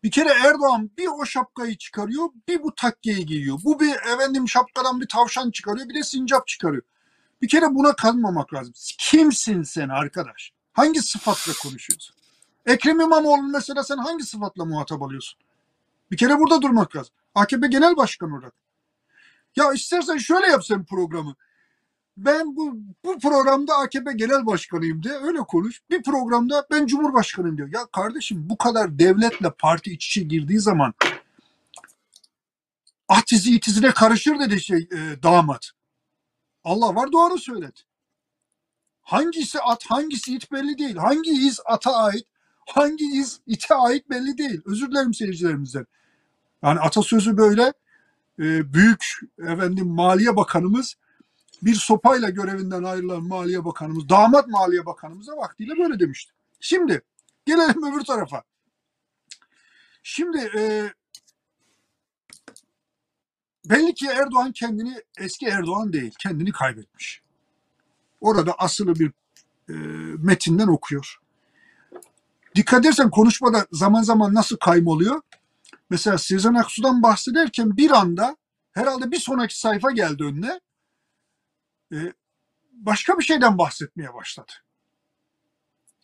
S2: Bir kere Erdoğan bir o şapkayı çıkarıyor, bir bu takkeyi giyiyor. Bu bir efendim şapkadan bir tavşan çıkarıyor, bir de sincap çıkarıyor. Bir kere buna kanmamak lazım. Kimsin sen arkadaş? Hangi sıfatla konuşuyorsun? Ekrem İmamoğlu mesela sen hangi sıfatla muhatap alıyorsun? Bir kere burada durmak lazım. AKP Genel Başkanı olarak. Ya istersen şöyle yap sen programı. Ben bu, bu programda AKP Genel Başkanıyım de öyle konuş. Bir programda ben Cumhurbaşkanıyım diyor. Ya kardeşim bu kadar devletle parti iç içe girdiği zaman at izi it izine karışır dedi şey e, damat. Allah var doğru söyledi. Hangisi at hangisi it belli değil. Hangi iz ata ait hangi iz ite ait belli değil. Özür dilerim seyircilerimizden. Yani atasözü böyle e, büyük efendim Maliye Bakanımız bir sopayla görevinden ayrılan Maliye Bakanımız, damat Maliye Bakanımıza vaktiyle böyle demişti. Şimdi gelelim öbür tarafa. Şimdi e, belli ki Erdoğan kendini eski Erdoğan değil, kendini kaybetmiş. Orada asılı bir e, metinden okuyor. Dikkat edersen konuşmada zaman zaman nasıl kaymoluyor? Mesela Sezen Aksu'dan bahsederken bir anda herhalde bir sonraki sayfa geldi önüne e, başka bir şeyden bahsetmeye başladı.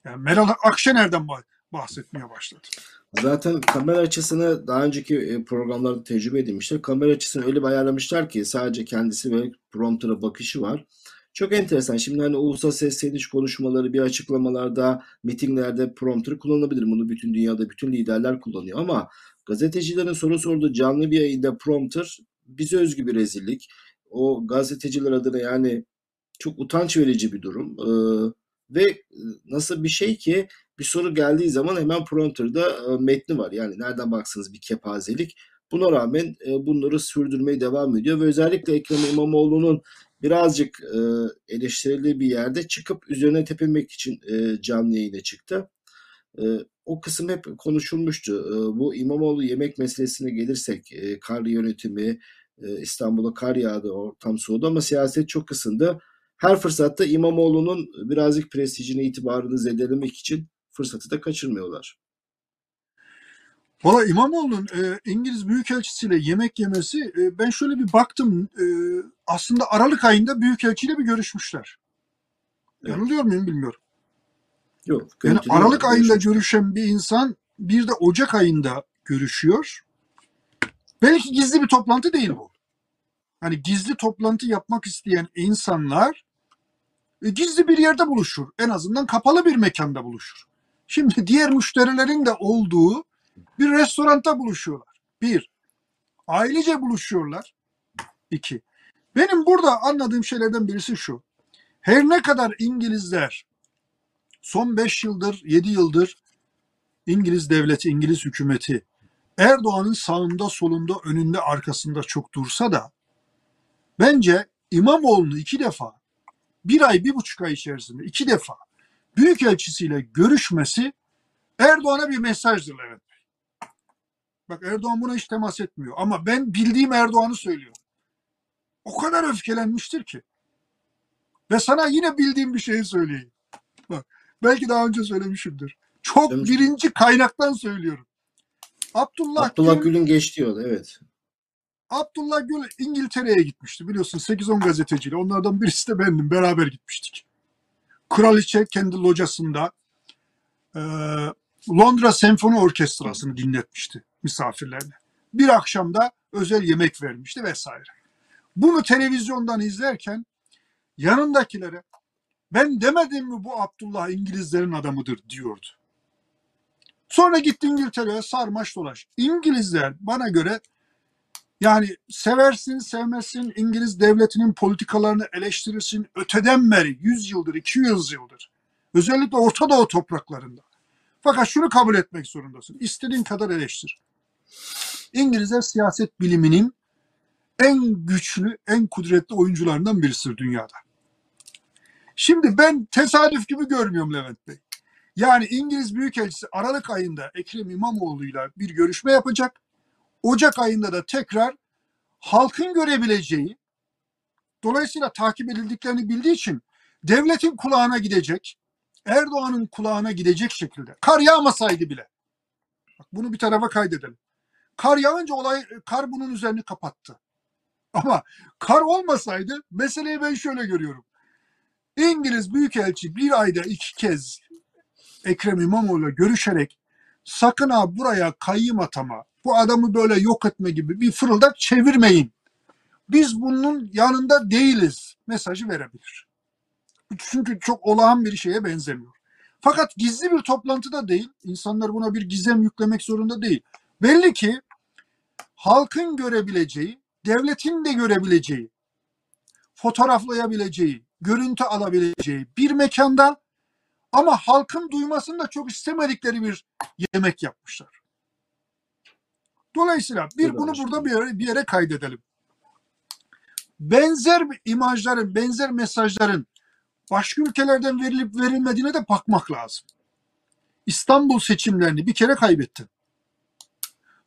S2: Yani Meral Akşener'den bah- bahsetmeye başladı.
S1: Zaten kamera açısını daha önceki e, programlarda tecrübe edinmişler. Kamera açısını öyle bir ayarlamışlar ki sadece kendisi ve prompter'a bakışı var. Çok enteresan. Şimdi hani ulusal sesleniş konuşmaları, bir açıklamalarda, mitinglerde prompter kullanılabilir. Bunu bütün dünyada bütün liderler kullanıyor ama gazetecilerin soru sorduğu canlı bir yayında prompter bize özgü bir rezillik. O gazeteciler adına yani çok utanç verici bir durum. Ee, ve e, nasıl bir şey ki bir soru geldiği zaman hemen prompter'da e, metni var. Yani nereden baksanız bir kepazelik. Buna rağmen e, bunları sürdürmeye devam ediyor ve özellikle Ekrem İmamoğlu'nun birazcık e, eleştirildiği bir yerde çıkıp üzerine tepemek için e, canlı yayına çıktı. E, o kısım hep konuşulmuştu. E, bu İmamoğlu yemek meselesine gelirsek e, kar yönetimi, e, İstanbul'a kar yağdı, ortam soğudu ama siyaset çok ısındı. Her fırsatta İmamoğlu'nun birazcık prestijini, itibarını zedelemek için fırsatı da kaçırmıyorlar.
S2: Valla İmamoğlu'nun e, İngiliz Büyükelçisiyle yemek yemesi e, ben şöyle bir baktım e, aslında Aralık ayında Büyükelçiyle bir görüşmüşler.
S1: Evet.
S2: Yanılıyor muyum bilmiyorum.
S1: Yok.
S2: Yani Aralık
S1: var,
S2: ayında görüşen bir insan bir de Ocak ayında görüşüyor. Belki gizli bir toplantı değil bu. Hani gizli toplantı yapmak isteyen insanlar e, gizli bir yerde buluşur. En azından kapalı bir mekanda buluşur. Şimdi diğer müşterilerin de olduğu bir restoranda buluşuyorlar. Bir, ailece buluşuyorlar. İki, benim burada anladığım şeylerden birisi şu. Her ne kadar İngilizler son 5 yıldır, 7 yıldır İngiliz devleti, İngiliz hükümeti Erdoğan'ın sağında, solunda, önünde, arkasında çok dursa da bence İmamoğlu'nu iki defa, bir ay, bir buçuk ay içerisinde iki defa Büyükelçisiyle görüşmesi Erdoğan'a bir mesajdır Levent Bey. Bak Erdoğan buna hiç temas etmiyor ama ben bildiğim Erdoğan'ı söylüyorum. O kadar öfkelenmiştir ki. Ve sana yine bildiğim bir şeyi söyleyeyim. Bak belki daha önce söylemişimdir. Çok
S1: Demiş-
S2: birinci kaynaktan söylüyorum. Abdullah,
S1: Abdullah
S2: Gül,
S1: Gül'ün geçtiği yol evet.
S2: Abdullah Gül İngiltere'ye gitmişti biliyorsun 8-10 gazeteciyle. Onlardan birisi de bendim. Beraber gitmiştik. Kraliçe kendi locasında e, Londra Senfoni Orkestrası'nı dinletmişti misafirlerine. Bir akşamda özel yemek vermişti vesaire. Bunu televizyondan izlerken yanındakilere ben demedim mi bu Abdullah İngilizlerin adamıdır diyordu. Sonra gitti İngiltere'ye sarmaş dolaş. İngilizler bana göre yani seversin sevmezsin İngiliz devletinin politikalarını eleştirirsin öteden beri 100 yıldır 200 yıldır özellikle Orta Doğu topraklarında. Fakat şunu kabul etmek zorundasın. İstediğin kadar eleştir. İngilizler siyaset biliminin en güçlü, en kudretli oyuncularından birisidir dünyada. Şimdi ben tesadüf gibi görmüyorum Levent Bey. Yani İngiliz Büyükelçisi Aralık ayında Ekrem İmamoğlu'yla bir görüşme yapacak. Ocak ayında da tekrar halkın görebileceği, dolayısıyla takip edildiklerini bildiği için devletin kulağına gidecek, Erdoğan'ın kulağına gidecek şekilde. Kar yağmasaydı bile. Bak bunu bir tarafa kaydedelim. Kar yağınca olay, kar bunun üzerini kapattı. (laughs) Ama kar olmasaydı meseleyi ben şöyle görüyorum. İngiliz Büyükelçi bir ayda iki kez Ekrem İmamoğlu'yla görüşerek sakın ha buraya kayyım atama, bu adamı böyle yok etme gibi bir fırıldak çevirmeyin. Biz bunun yanında değiliz mesajı verebilir. Çünkü çok olağan bir şeye benzemiyor. Fakat gizli bir toplantıda değil, insanlar buna bir gizem yüklemek zorunda değil. Belli ki halkın görebileceği, devletin de görebileceği, fotoğraflayabileceği, görüntü alabileceği bir mekanda ama halkın duymasını da çok istemedikleri bir yemek yapmışlar. Dolayısıyla bir bunu burada bir yere, bir yere kaydedelim. Benzer imajların, benzer mesajların başka ülkelerden verilip verilmediğine de bakmak lazım. İstanbul seçimlerini bir kere kaybettin.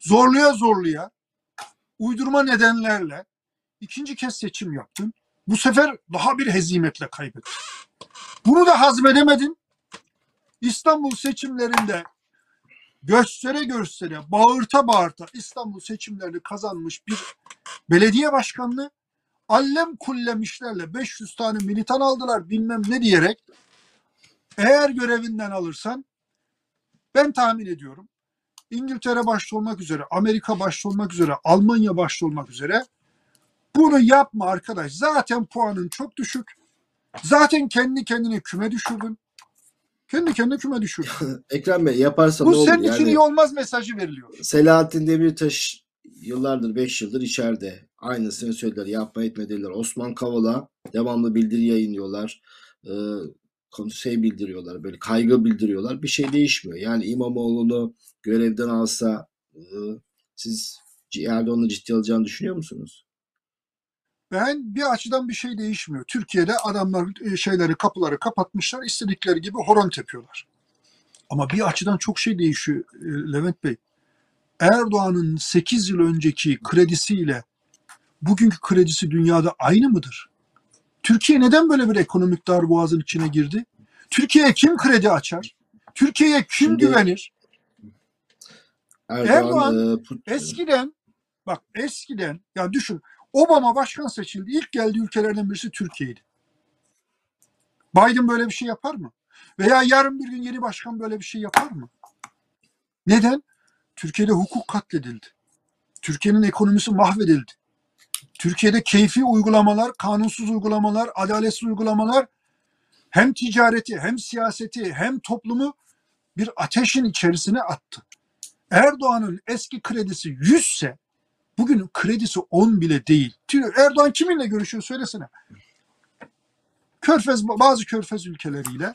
S2: Zorluya zorluya, uydurma nedenlerle ikinci kez seçim yaptın. Bu sefer daha bir hezimetle kaybettin. Bunu da hazmedemedin. İstanbul seçimlerinde göstere göstere, bağırta bağırta İstanbul seçimlerini kazanmış bir belediye başkanlığı allem kullem işlerle 500 tane militan aldılar bilmem ne diyerek eğer görevinden alırsan ben tahmin ediyorum İngiltere başta olmak üzere, Amerika başta olmak üzere, Almanya başta olmak üzere bunu yapma arkadaş. Zaten puanın çok düşük. Zaten kendi kendine küme düşürdün. Kendi kendine küme düşürdün. (laughs)
S1: Ekrem Bey yaparsa ne
S2: Bu
S1: olur?
S2: senin için
S1: Yani
S2: iyi olmaz mesajı veriliyor.
S1: Selahattin Demirtaş yıllardır 5 yıldır içeride. Aynısını söylediler. Yapma etme dediler. Osman Kavala devamlı bildiri yayınlıyorlar. Ee, konsey bildiriyorlar. Böyle kaygı bildiriyorlar. Bir şey değişmiyor. Yani İmamoğlu'nu görevden alsa e, siz Erdoğan'ı ciddi alacağını düşünüyor musunuz?
S2: Ben bir açıdan bir şey değişmiyor. Türkiye'de adamlar e, şeyleri kapıları kapatmışlar. istedikleri gibi horon tepiyorlar. Ama bir açıdan çok şey değişiyor e, Levent Bey. Erdoğan'ın 8 yıl önceki kredisiyle bugünkü kredisi dünyada aynı mıdır? Türkiye neden böyle bir ekonomik darboğazın içine girdi? Türkiye'ye kim kredi açar? Türkiye'ye kim
S1: Şimdi-
S2: güvenir?
S1: Erdoğan,
S2: Erdoğan
S1: e,
S2: Eskiden bak eskiden ya düşün Obama başkan seçildi. İlk geldiği ülkelerden birisi Türkiye'ydi. Biden böyle bir şey yapar mı? Veya yarın bir gün yeni başkan böyle bir şey yapar mı? Neden? Türkiye'de hukuk katledildi. Türkiye'nin ekonomisi mahvedildi. Türkiye'de keyfi uygulamalar, kanunsuz uygulamalar, adaletsiz uygulamalar hem ticareti, hem siyaseti, hem toplumu bir ateşin içerisine attı. Erdoğan'ın eski kredisi 100 ise bugünün kredisi 10 bile değil. Erdoğan kiminle görüşüyor söylesene. Körfez bazı körfez ülkeleriyle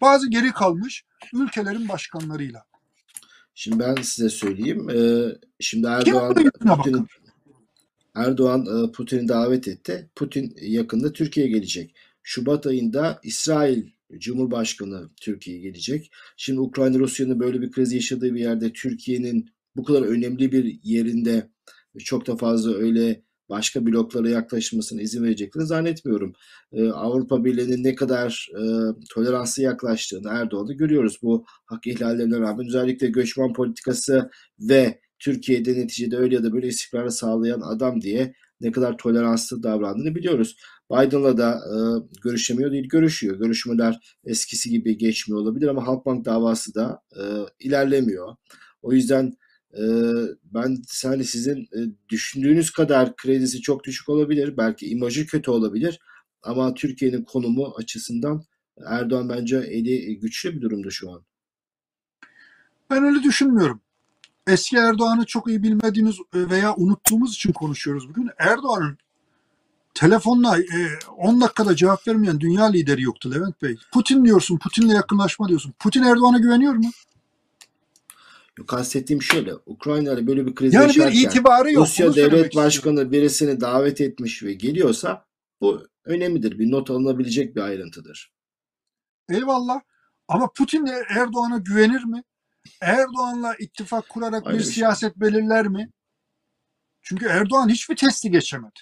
S2: bazı geri kalmış ülkelerin başkanlarıyla.
S1: Şimdi ben size söyleyeyim. Ee, şimdi Erdoğan
S2: bakar?
S1: Erdoğan e, Putin'i davet etti. Putin yakında Türkiye'ye gelecek. Şubat ayında İsrail Cumhurbaşkanı Türkiye'ye gelecek. Şimdi Ukrayna Rusya'nın böyle bir kriz yaşadığı bir yerde Türkiye'nin bu kadar önemli bir yerinde çok da fazla öyle başka bloklara yaklaşmasına izin vereceklerini zannetmiyorum. Ee, Avrupa Birliği'nin ne kadar e, toleranslı yaklaştığını Erdoğan'ı görüyoruz. Bu hak ihlallerine rağmen özellikle göçmen politikası ve Türkiye'de neticede öyle ya da böyle istikrarı sağlayan adam diye ne kadar toleranslı davrandığını biliyoruz. Biden'la da e, görüşemiyor değil, görüşüyor. Görüşmeler eskisi gibi geçmiyor olabilir ama Halkbank davası da e, ilerlemiyor. O yüzden ben hani sizin e, düşündüğünüz kadar kredisi çok düşük olabilir. Belki imajı kötü olabilir. Ama Türkiye'nin konumu açısından Erdoğan bence eli güçlü bir durumda şu an.
S2: Ben öyle düşünmüyorum. Eski Erdoğan'ı çok iyi bilmediğimiz e, veya unuttuğumuz için konuşuyoruz bugün. Erdoğan'ın telefonla e, 10 dakikada cevap vermeyen dünya lideri yoktu Levent Bey. Putin diyorsun, Putin'le yakınlaşma diyorsun. Putin Erdoğan'a güveniyor mu?
S1: Kastettiğim şöyle, Ukrayna ile böyle bir kriz
S2: Yani bir
S1: yaşarken
S2: itibarı yok.
S1: Rusya devlet
S2: istiyorum.
S1: başkanı birisini davet etmiş ve geliyorsa bu önemlidir. Bir not alınabilecek bir ayrıntıdır.
S2: Eyvallah. Ama Putin Erdoğan'a güvenir mi? Erdoğan'la ittifak kurarak
S1: Aynı
S2: bir
S1: bir şey.
S2: siyaset belirler mi? Çünkü Erdoğan hiçbir testi geçemedi.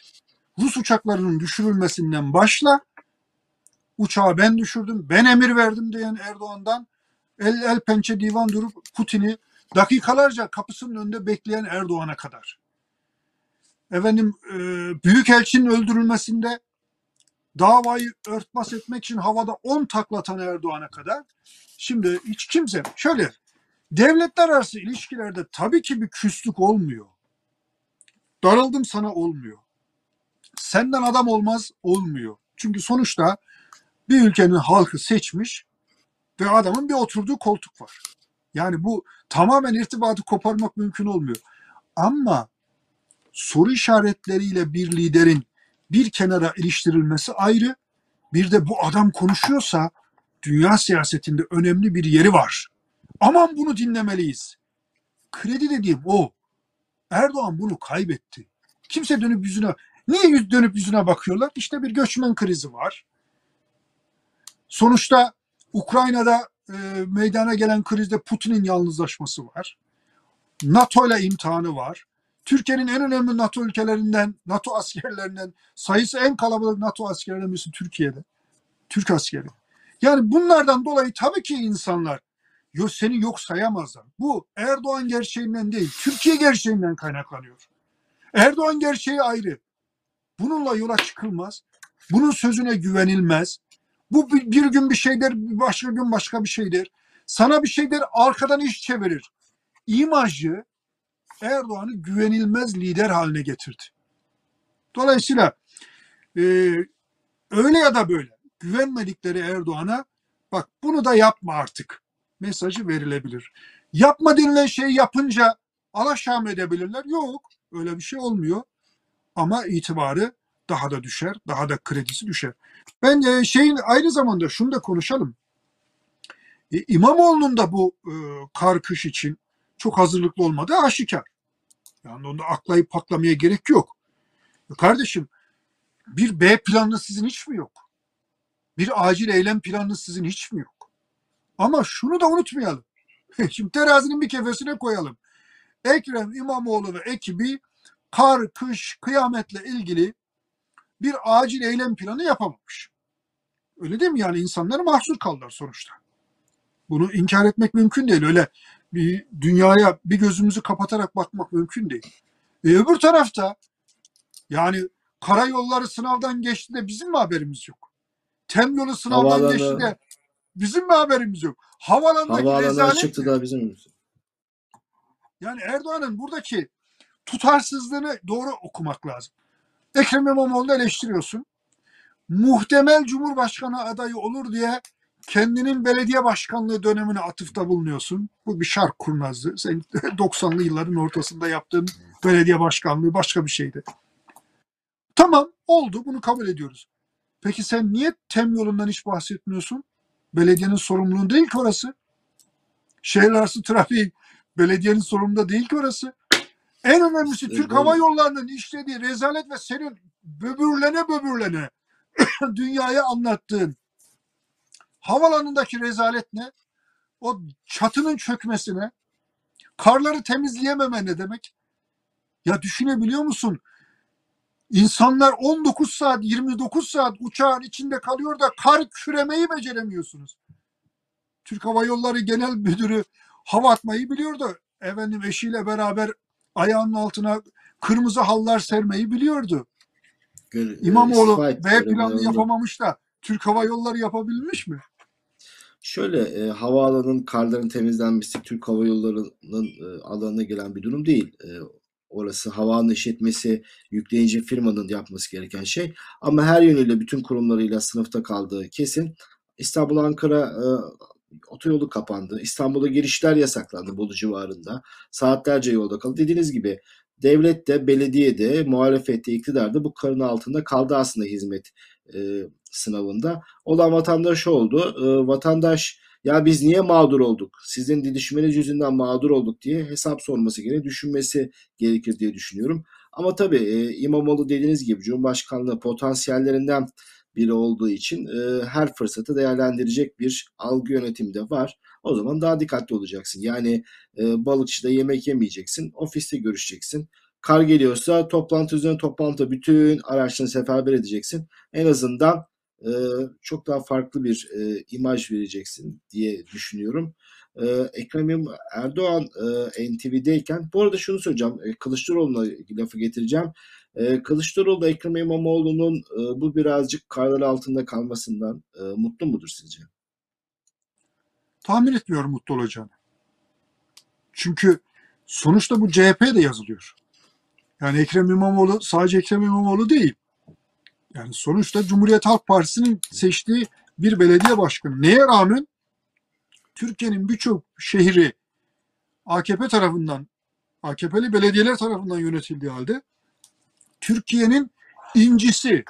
S2: Rus uçaklarının düşürülmesinden başla, uçağı ben düşürdüm, ben emir verdim diyen Erdoğan'dan el, el pençe divan durup Putin'i dakikalarca kapısının önünde bekleyen Erdoğan'a kadar. Efendim e, Büyükelçinin öldürülmesinde davayı örtbas etmek için havada 10 taklatan Erdoğan'a kadar. Şimdi hiç kimse şöyle devletler arası ilişkilerde tabii ki bir küslük olmuyor. Darıldım sana olmuyor. Senden adam olmaz olmuyor. Çünkü sonuçta bir ülkenin halkı seçmiş ve adamın bir oturduğu koltuk var. Yani bu tamamen irtibatı koparmak mümkün olmuyor. Ama soru işaretleriyle bir liderin bir kenara iliştirilmesi ayrı. Bir de bu adam konuşuyorsa dünya siyasetinde önemli bir yeri var. Aman bunu dinlemeliyiz. Kredi dediğim o. Erdoğan bunu kaybetti. Kimse dönüp yüzüne niye yüz dönüp yüzüne bakıyorlar? İşte bir göçmen krizi var. Sonuçta Ukrayna'da e, meydana gelen krizde Putin'in yalnızlaşması var. NATO ile imtihanı var. Türkiye'nin en önemli NATO ülkelerinden, NATO askerlerinden sayısı en kalabalık NATO askerlerinden birisi Türkiye'de. Türk askeri. Yani bunlardan dolayı tabii ki insanlar seni yok sayamazlar. Bu Erdoğan gerçeğinden değil, Türkiye gerçeğinden kaynaklanıyor. Erdoğan gerçeği ayrı. Bununla yola çıkılmaz. Bunun sözüne güvenilmez. Bu bir, gün bir şey der, başka gün başka bir şey der. Sana bir şey der, arkadan iş çevirir. İmajı Erdoğan'ı güvenilmez lider haline getirdi. Dolayısıyla e, öyle ya da böyle güvenmedikleri Erdoğan'a bak bunu da yapma artık mesajı verilebilir. Yapma denilen şeyi yapınca alaşağı mı edebilirler? Yok. Öyle bir şey olmuyor. Ama itibarı daha da düşer. Daha da kredisi düşer. Ben e, şeyin aynı zamanda şunu da konuşalım. E, İmamoğlu'nun da bu e, kar kış için çok hazırlıklı olmadığı aşikar. Yani onda aklayıp paklamaya gerek yok. E, kardeşim bir B planı sizin hiç mi yok? Bir acil eylem planı sizin hiç mi yok? Ama şunu da unutmayalım. (laughs) Şimdi terazinin bir kefesine koyalım. Ekrem İmamoğlu ve ekibi kar, kış, kıyametle ilgili bir acil eylem planı yapamamış. Öyle değil mi? Yani insanlar mahsur kaldılar sonuçta. Bunu inkar etmek mümkün değil. Öyle bir dünyaya bir gözümüzü kapatarak bakmak mümkün değil. E öbür tarafta yani karayolları sınavdan geçti de bizim mi haberimiz yok? Tem yolu sınavdan
S1: Havaalanı-
S2: geçti de bizim mi haberimiz yok? Havalandaki
S1: Havaalanları
S2: rezalet
S1: çıktı da bizim
S2: Yani Erdoğan'ın buradaki tutarsızlığını doğru okumak lazım. Ekrem İmamoğlu'nu eleştiriyorsun. Muhtemel Cumhurbaşkanı adayı olur diye kendinin belediye başkanlığı dönemine atıfta bulunuyorsun. Bu bir şark kurnazlığı. Sen 90'lı (laughs) yılların ortasında yaptığın belediye başkanlığı başka bir şeydi. Tamam oldu bunu kabul ediyoruz. Peki sen niye tem yolundan hiç bahsetmiyorsun? belediyenin sorumluluğu değil ki orası. Şehir arası trafiği belediyenin sorumluluğu değil ki orası. En önemlisi Türk. Hava Yolları'nın işlediği rezalet ve senin böbürlene böbürlene (clears throat) dünyaya anlattığın havalanındaki rezalet ne? O çatının çökmesine, karları temizleyememe ne demek? Ya düşünebiliyor musun? İnsanlar 19 saat, 29 saat uçağın içinde kalıyor da kar küremeyi beceremiyorsunuz. Türk Hava Yolları Genel Müdürü hava atmayı biliyordu. Efendim eşiyle beraber ayağının altına kırmızı hallar sermeyi biliyordu.
S1: Gör-
S2: İmamoğlu
S1: etti
S2: B planını yapamamış da Türk Hava Yolları yapabilmiş mi?
S1: Şöyle e, havaalanının karların temizlenmesi Türk Hava Yolları'nın e, alanına gelen bir durum değil. E, orası havaalanı işletmesi yükleyici firmanın yapması gereken şey. Ama her yönüyle bütün kurumlarıyla sınıfta kaldığı kesin. İstanbul Ankara e, otoyolu kapandı. İstanbul'a girişler yasaklandı Bolu civarında. Saatlerce yolda kaldı. Dediğiniz gibi devlet de belediye de muhalefette iktidar da bu karın altında kaldı aslında hizmet e, sınavında. Olan vatandaş oldu. E, vatandaş ya biz niye mağdur olduk? Sizin didişmeniz yüzünden mağdur olduk diye hesap sorması gerekir, düşünmesi gerekir diye düşünüyorum. Ama tabii e, İmamoğlu dediğiniz gibi Cumhurbaşkanlığı potansiyellerinden biri olduğu için e, her fırsatı değerlendirecek bir algı yönetimi de var. O zaman daha dikkatli olacaksın. Yani e, balıkçıda yemek yemeyeceksin, ofiste görüşeceksin. Kar geliyorsa toplantı üzerine toplantı bütün araçlarını seferber edeceksin. En azından e, çok daha farklı bir e, imaj vereceksin diye düşünüyorum. E, Ekrem Erdoğan e, NTV'deyken bu arada şunu söyleyeceğim. E, Kılıçdaroğlu'na lafı getireceğim. E, Kılıçdaroğlu da Ekrem İmamoğlu'nun e, bu birazcık karlar altında kalmasından e, mutlu mudur sizce?
S2: Tahmin etmiyorum mutlu olacağını. Çünkü sonuçta bu CHP'ye de yazılıyor. Yani Ekrem İmamoğlu sadece Ekrem İmamoğlu değil. Yani sonuçta Cumhuriyet Halk Partisi'nin seçtiği bir belediye başkanı. Neye rağmen Türkiye'nin birçok şehri AKP tarafından, AKP'li belediyeler tarafından yönetildiği halde Türkiye'nin incisi,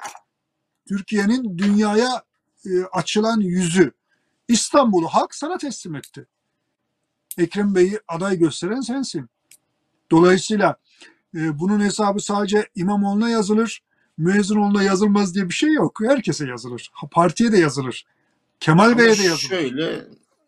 S2: Türkiye'nin dünyaya e, açılan yüzü İstanbul'u halk sana teslim etti. Ekrem Bey'i aday gösteren sensin. Dolayısıyla e, bunun hesabı sadece İmamoğlu'na yazılır, Müezzinoğlu'na yazılmaz diye bir şey yok. Herkese yazılır. Partiye de yazılır. Kemal Bey'e de yazılır.
S1: şöyle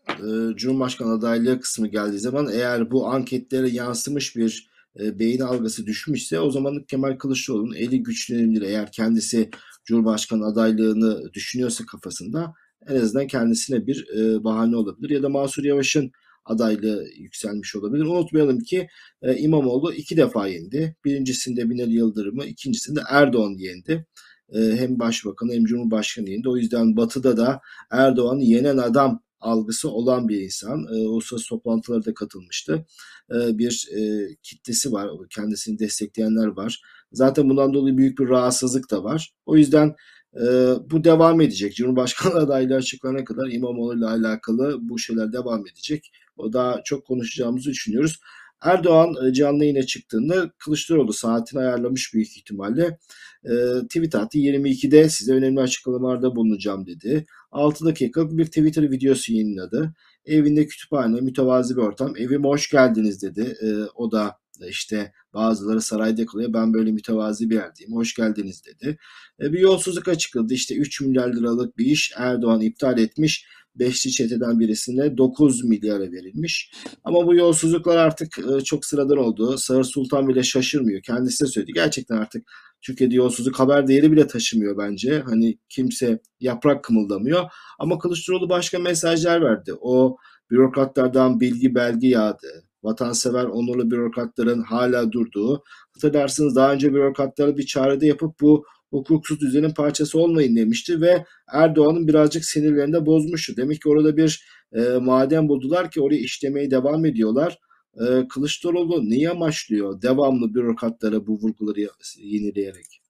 S1: e, Cumhurbaşkanı adaylığı kısmı geldiği zaman eğer bu anketlere yansımış bir e, beyin algısı düşmüşse o zaman Kemal Kılıçdaroğlu'nun eli güçlenebilir. Eğer kendisi Cumhurbaşkanı adaylığını düşünüyorsa kafasında en azından kendisine bir e, bahane olabilir. Ya da Mansur Yavaş'ın adaylığı yükselmiş olabilir. Unutmayalım ki e, İmamoğlu iki defa yendi. Birincisinde Binali Yıldırım'ı, ikincisinde Erdoğan yendi. E, hem başbakanı hem cumhurbaşkanı yendi. O yüzden batıda da Erdoğan'ı yenen adam algısı olan bir insan. E, uluslararası toplantılara da katılmıştı. E, bir e, kitlesi var. Kendisini destekleyenler var. Zaten bundan dolayı büyük bir rahatsızlık da var. O yüzden e, bu devam edecek. Cumhurbaşkanı (laughs) adaylığı açıklanana kadar İmamoğlu ile alakalı bu şeyler devam edecek. O daha çok konuşacağımızı düşünüyoruz. Erdoğan e, canlı yayına çıktığında Kılıçdaroğlu saatini ayarlamış büyük ihtimalle. E, tweet attı 22'de size önemli açıklamalarda bulunacağım dedi. 6 dakikalık bir Twitter videosu yayınladı. Evinde kütüphane, mütevazi bir ortam. Evime hoş geldiniz dedi. E, o da işte bazıları sarayda kalıyor. Ben böyle mütevazi bir yerdeyim. Hoş geldiniz dedi. E, bir yolsuzluk açıkladı. İşte 3 milyar liralık bir iş Erdoğan iptal etmiş. Beşli çeteden birisine 9 milyara verilmiş. Ama bu yolsuzluklar artık e, çok sıradan oldu. Sağır Sultan bile şaşırmıyor. Kendisi de söyledi. Gerçekten artık Türkiye'de yolsuzluk haber değeri bile taşımıyor bence. Hani kimse yaprak kımıldamıyor. Ama Kılıçdaroğlu başka mesajlar verdi. O bürokratlardan bilgi belge yağdı. Vatansever onurlu bürokratların hala durduğu. Hatırlarsınız daha önce bürokratlara bir çağrıda yapıp bu hukuksuz düzenin parçası olmayın demişti ve Erdoğan'ın birazcık sinirlerini de bozmuştu. Demek ki orada bir e, maden buldular ki oraya işlemeye devam ediyorlar. E, Kılıçdaroğlu neyi amaçlıyor? Devamlı bürokratlara bu vurguları yenileyerek.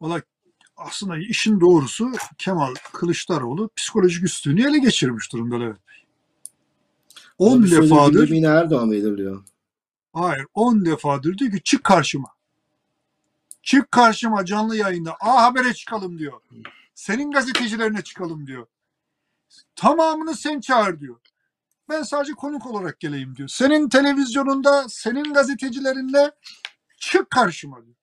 S2: Valla aslında işin doğrusu Kemal Kılıçdaroğlu psikolojik üstünlüğü ele geçirmiş durumda Levent Bey.
S1: Ama
S2: 10
S1: bir sözü
S2: defadır
S1: Erdoğan belirliyor.
S2: Hayır 10 defadır diyor ki çık karşıma. Çık karşıma canlı yayında. A Haber'e çıkalım diyor. Senin gazetecilerine çıkalım diyor. Tamamını sen çağır diyor. Ben sadece konuk olarak geleyim diyor. Senin televizyonunda, senin gazetecilerinle çık karşıma diyor.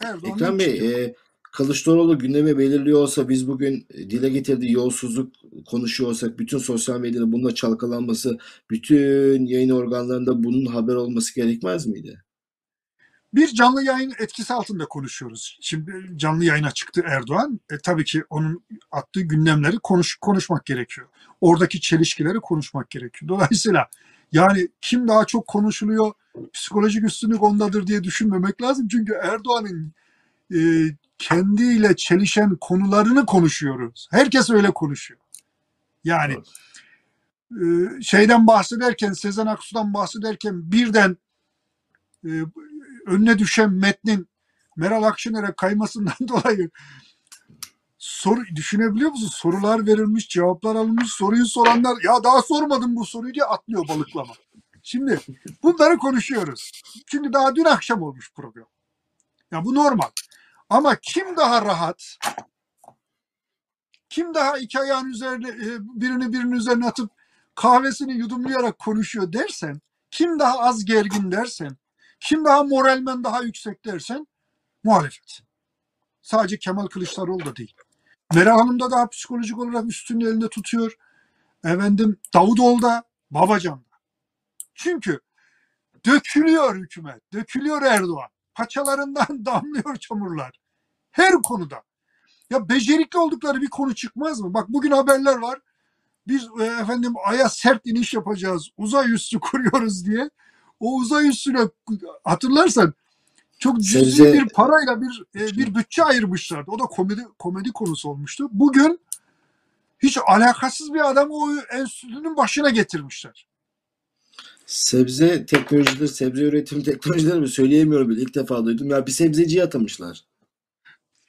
S2: Erdoğan
S1: Ekrem
S2: çıkıyor.
S1: Bey, e, Kılıçdaroğlu gündeme belirliyor olsa biz bugün dile getirdiği yolsuzluk konuşuyor olsak bütün sosyal medyada bununla çalkalanması, bütün yayın organlarında bunun haber olması gerekmez miydi?
S2: Bir canlı yayın etkisi altında konuşuyoruz. Şimdi canlı yayına çıktı Erdoğan. E, tabii ki onun attığı gündemleri konuş, konuşmak gerekiyor. Oradaki çelişkileri konuşmak gerekiyor. Dolayısıyla yani kim daha çok konuşuluyor, psikolojik üstünlük ondadır diye düşünmemek lazım. Çünkü Erdoğan'ın e, kendiyle çelişen konularını konuşuyoruz. Herkes öyle konuşuyor. Yani e, şeyden bahsederken, Sezen Aksu'dan bahsederken birden e, önüne düşen metnin Meral Akşener'e kaymasından (laughs) dolayı soru düşünebiliyor musun? Sorular verilmiş, cevaplar alınmış, soruyu soranlar ya daha sormadım bu soruyu diye atlıyor balıklama. Şimdi bunları konuşuyoruz. Çünkü daha dün akşam olmuş program. Ya bu normal. Ama kim daha rahat? Kim daha iki ayağın üzerine e, birini birinin üzerine atıp kahvesini yudumlayarak konuşuyor dersen, kim daha az gergin dersen, kim daha moralmen daha yüksek dersen muhalefet. Sadece Kemal Kılıçdaroğlu da değil. Meral Hanım da daha psikolojik olarak üstünü elinde tutuyor. Efendim Davutoğlu da Babacan da. Çünkü dökülüyor hükümet, dökülüyor Erdoğan. Paçalarından (laughs) damlıyor çamurlar. Her konuda. Ya becerikli oldukları bir konu çıkmaz mı? Bak bugün haberler var. Biz e, efendim aya sert iniş yapacağız. Uzay üssü (laughs) kuruyoruz diye. O uzay üssüne hatırlarsan çok cüzi
S1: Sebze-
S2: bir parayla bir e, bir bütçe ayırmışlardı. O da komedi komedi konusu olmuştu. Bugün hiç alakasız bir adamı o enstitünün başına getirmişler.
S1: Sebze teknolojileri, sebze üretim teknolojileri mi söyleyemiyorum bile ilk defa duydum. Ya bir sebzeciye atamışlar.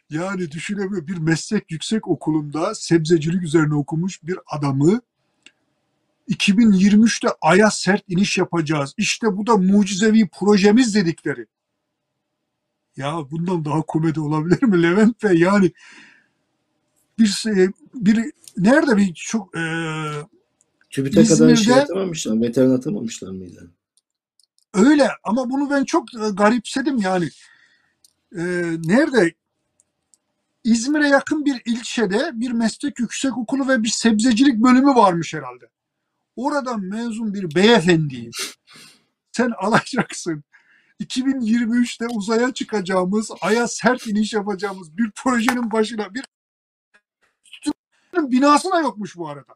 S2: Yani düşünemiyor bir meslek yüksek okulunda sebzecilik üzerine okumuş bir adamı 2023'te Ay'a sert iniş yapacağız. İşte bu da mucizevi projemiz dedikleri. Ya bundan daha komedi olabilir mi Levent Bey? Yani bir bir nerede bir çok e,
S1: TÜBİTAK'a kadar şey atamamışlar, veteran atamamışlar mıydı?
S2: öyle ama bunu ben çok e, garipsedim yani. E, nerede İzmir'e yakın bir ilçede bir meslek yüksek okulu ve bir sebzecilik bölümü varmış herhalde. Oradan mezun bir beyefendiyi sen alacaksın. 2023'te uzaya çıkacağımız, aya sert iniş yapacağımız bir projenin başına bir binası da yokmuş bu arada.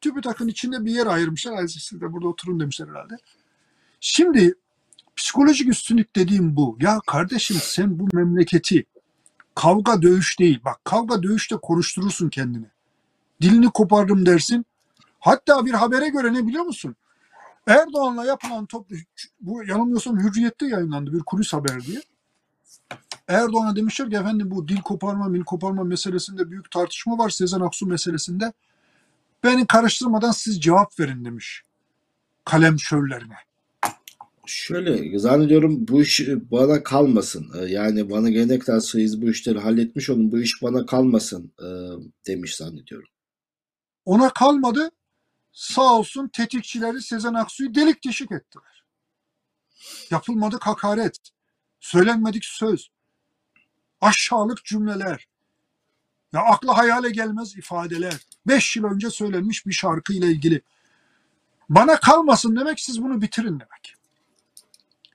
S2: TÜBİTAK'ın içinde bir yer ayırmışlar. Ay siz de burada oturun demişler herhalde. Şimdi psikolojik üstünlük dediğim bu. Ya kardeşim sen bu memleketi kavga dövüş değil. Bak kavga dövüşte konuşturursun kendini. Dilini kopardım dersin. Hatta bir habere göre ne biliyor musun? Erdoğan'la yapılan toplu bu yanılmıyorsam Hürriyet'te yayınlandı bir kulis haber diye. Erdoğan'a demişler ki efendim bu dil koparma, mil koparma meselesinde büyük tartışma var. Sezen Aksu meselesinde. Beni karıştırmadan siz cevap verin demiş. Kalem şöllerine.
S1: Şöyle zannediyorum bu iş bana kalmasın. Ee, Yani bana gelene kadar siz bu işleri halletmiş olun. Bu iş bana kalmasın e, demiş zannediyorum.
S2: Ona kalmadı. Sağ olsun tetikçileri Sezen Aksu'yu delik deşik ettiler. Yapılmadık hakaret, söylenmedik söz, aşağılık cümleler, ya akla hayale gelmez ifadeler. Beş yıl önce söylenmiş bir şarkı ile ilgili. Bana kalmasın demek siz bunu bitirin demek.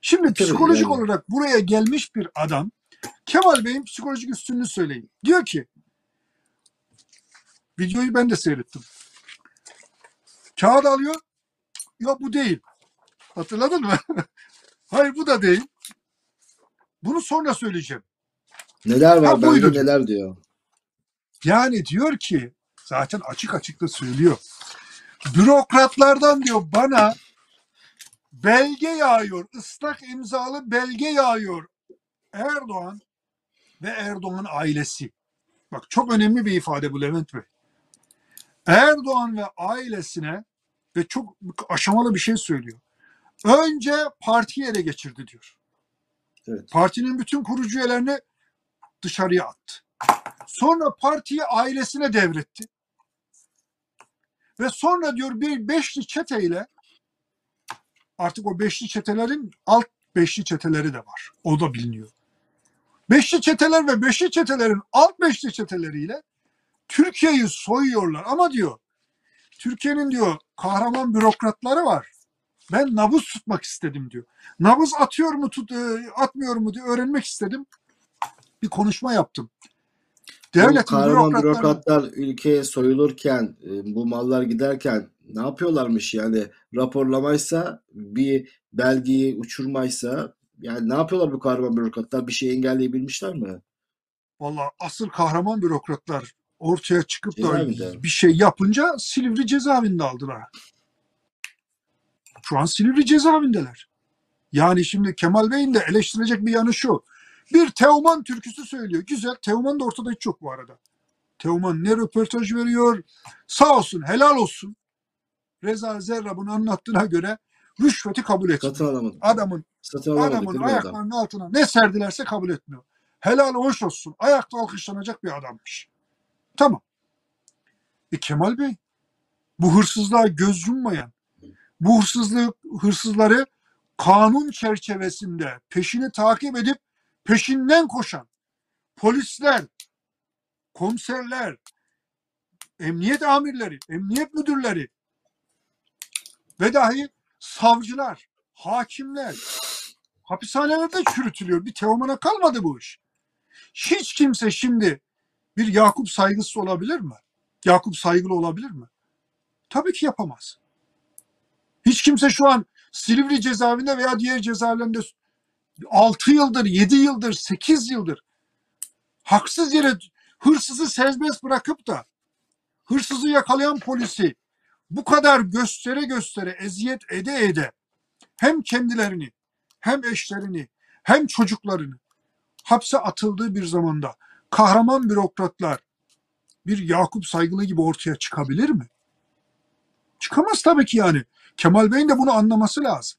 S2: Şimdi
S1: Bitirin,
S2: psikolojik
S1: yani.
S2: olarak buraya gelmiş bir adam Kemal Bey'in psikolojik üstünlüğünü söyleyeyim. Diyor ki videoyu ben de seyrettim. Kağıt alıyor. Ya bu değil. Hatırladın mı? (laughs) Hayır bu da değil. Bunu sonra söyleyeceğim.
S1: Neler var
S2: Ha, diyor.
S1: neler diyor.
S2: Yani diyor ki zaten açık açık da söylüyor. Bürokratlardan diyor bana belge yağıyor. ıslak imzalı belge yağıyor. Erdoğan ve Erdoğan ailesi. Bak çok önemli bir ifade bu Levent Bey. Erdoğan ve ailesine ve çok aşamalı bir şey söylüyor. Önce partiyi ele geçirdi diyor.
S1: Evet.
S2: Partinin bütün kurucu üyelerini dışarıya attı. Sonra partiyi ailesine devretti. Ve sonra diyor bir beşli çeteyle artık o beşli çetelerin alt beşli çeteleri de var. O da biliniyor. Beşli çeteler ve beşli çetelerin alt beşli çeteleriyle Türkiye'yi soyuyorlar. Ama diyor Türkiye'nin diyor kahraman bürokratları var. Ben nabız tutmak istedim diyor. Nabız atıyor mu tut, e, atmıyor mu diye öğrenmek istedim. Bir konuşma yaptım.
S1: Bu
S2: Devletin
S1: kahraman bürokratlar ülkeye soyulurken, e, bu mallar giderken ne yapıyorlarmış yani raporlamaysa bir belgeyi uçurmaysa yani ne yapıyorlar bu kahraman bürokratlar? Bir şey engelleyebilmişler mi?
S2: Valla asıl kahraman bürokratlar ortaya çıkıp da bir şey yapınca Silivri cezaevinde aldılar. Şu an Silivri cezaevindeler. Yani şimdi Kemal Bey'in de eleştirilecek bir yanı şu. Bir Teoman türküsü söylüyor. Güzel. Teoman da ortada hiç yok bu arada. Teoman ne röportaj veriyor. Sağ olsun, helal olsun. Reza Zerra bunu anlattığına göre rüşveti kabul etmiyor.
S1: Satın.
S2: Adamın
S1: Satın
S2: adamın
S1: mi adam?
S2: ayaklarının altına ne serdilerse kabul etmiyor. Helal hoş olsun. Ayakta alkışlanacak bir adammış. Tamam. E Kemal Bey bu hırsızlığa göz yummayan, bu hırsızlığı, hırsızları kanun çerçevesinde peşini takip edip peşinden koşan polisler, komiserler, emniyet amirleri, emniyet müdürleri ve dahi savcılar, hakimler hapishanelerde çürütülüyor. Bir Teoman'a kalmadı bu iş. Hiç kimse şimdi bir Yakup saygısı olabilir mi? Yakup saygılı olabilir mi? Tabii ki yapamaz. Hiç kimse şu an Silivri cezaevinde veya diğer cezaevlerinde 6 yıldır, 7 yıldır, 8 yıldır haksız yere hırsızı serbest bırakıp da hırsızı yakalayan polisi bu kadar göstere göstere eziyet ede ede hem kendilerini hem eşlerini hem çocuklarını hapse atıldığı bir zamanda kahraman bürokratlar bir Yakup Saygılı gibi ortaya çıkabilir mi? Çıkamaz tabii ki yani. Kemal Bey'in de bunu anlaması lazım.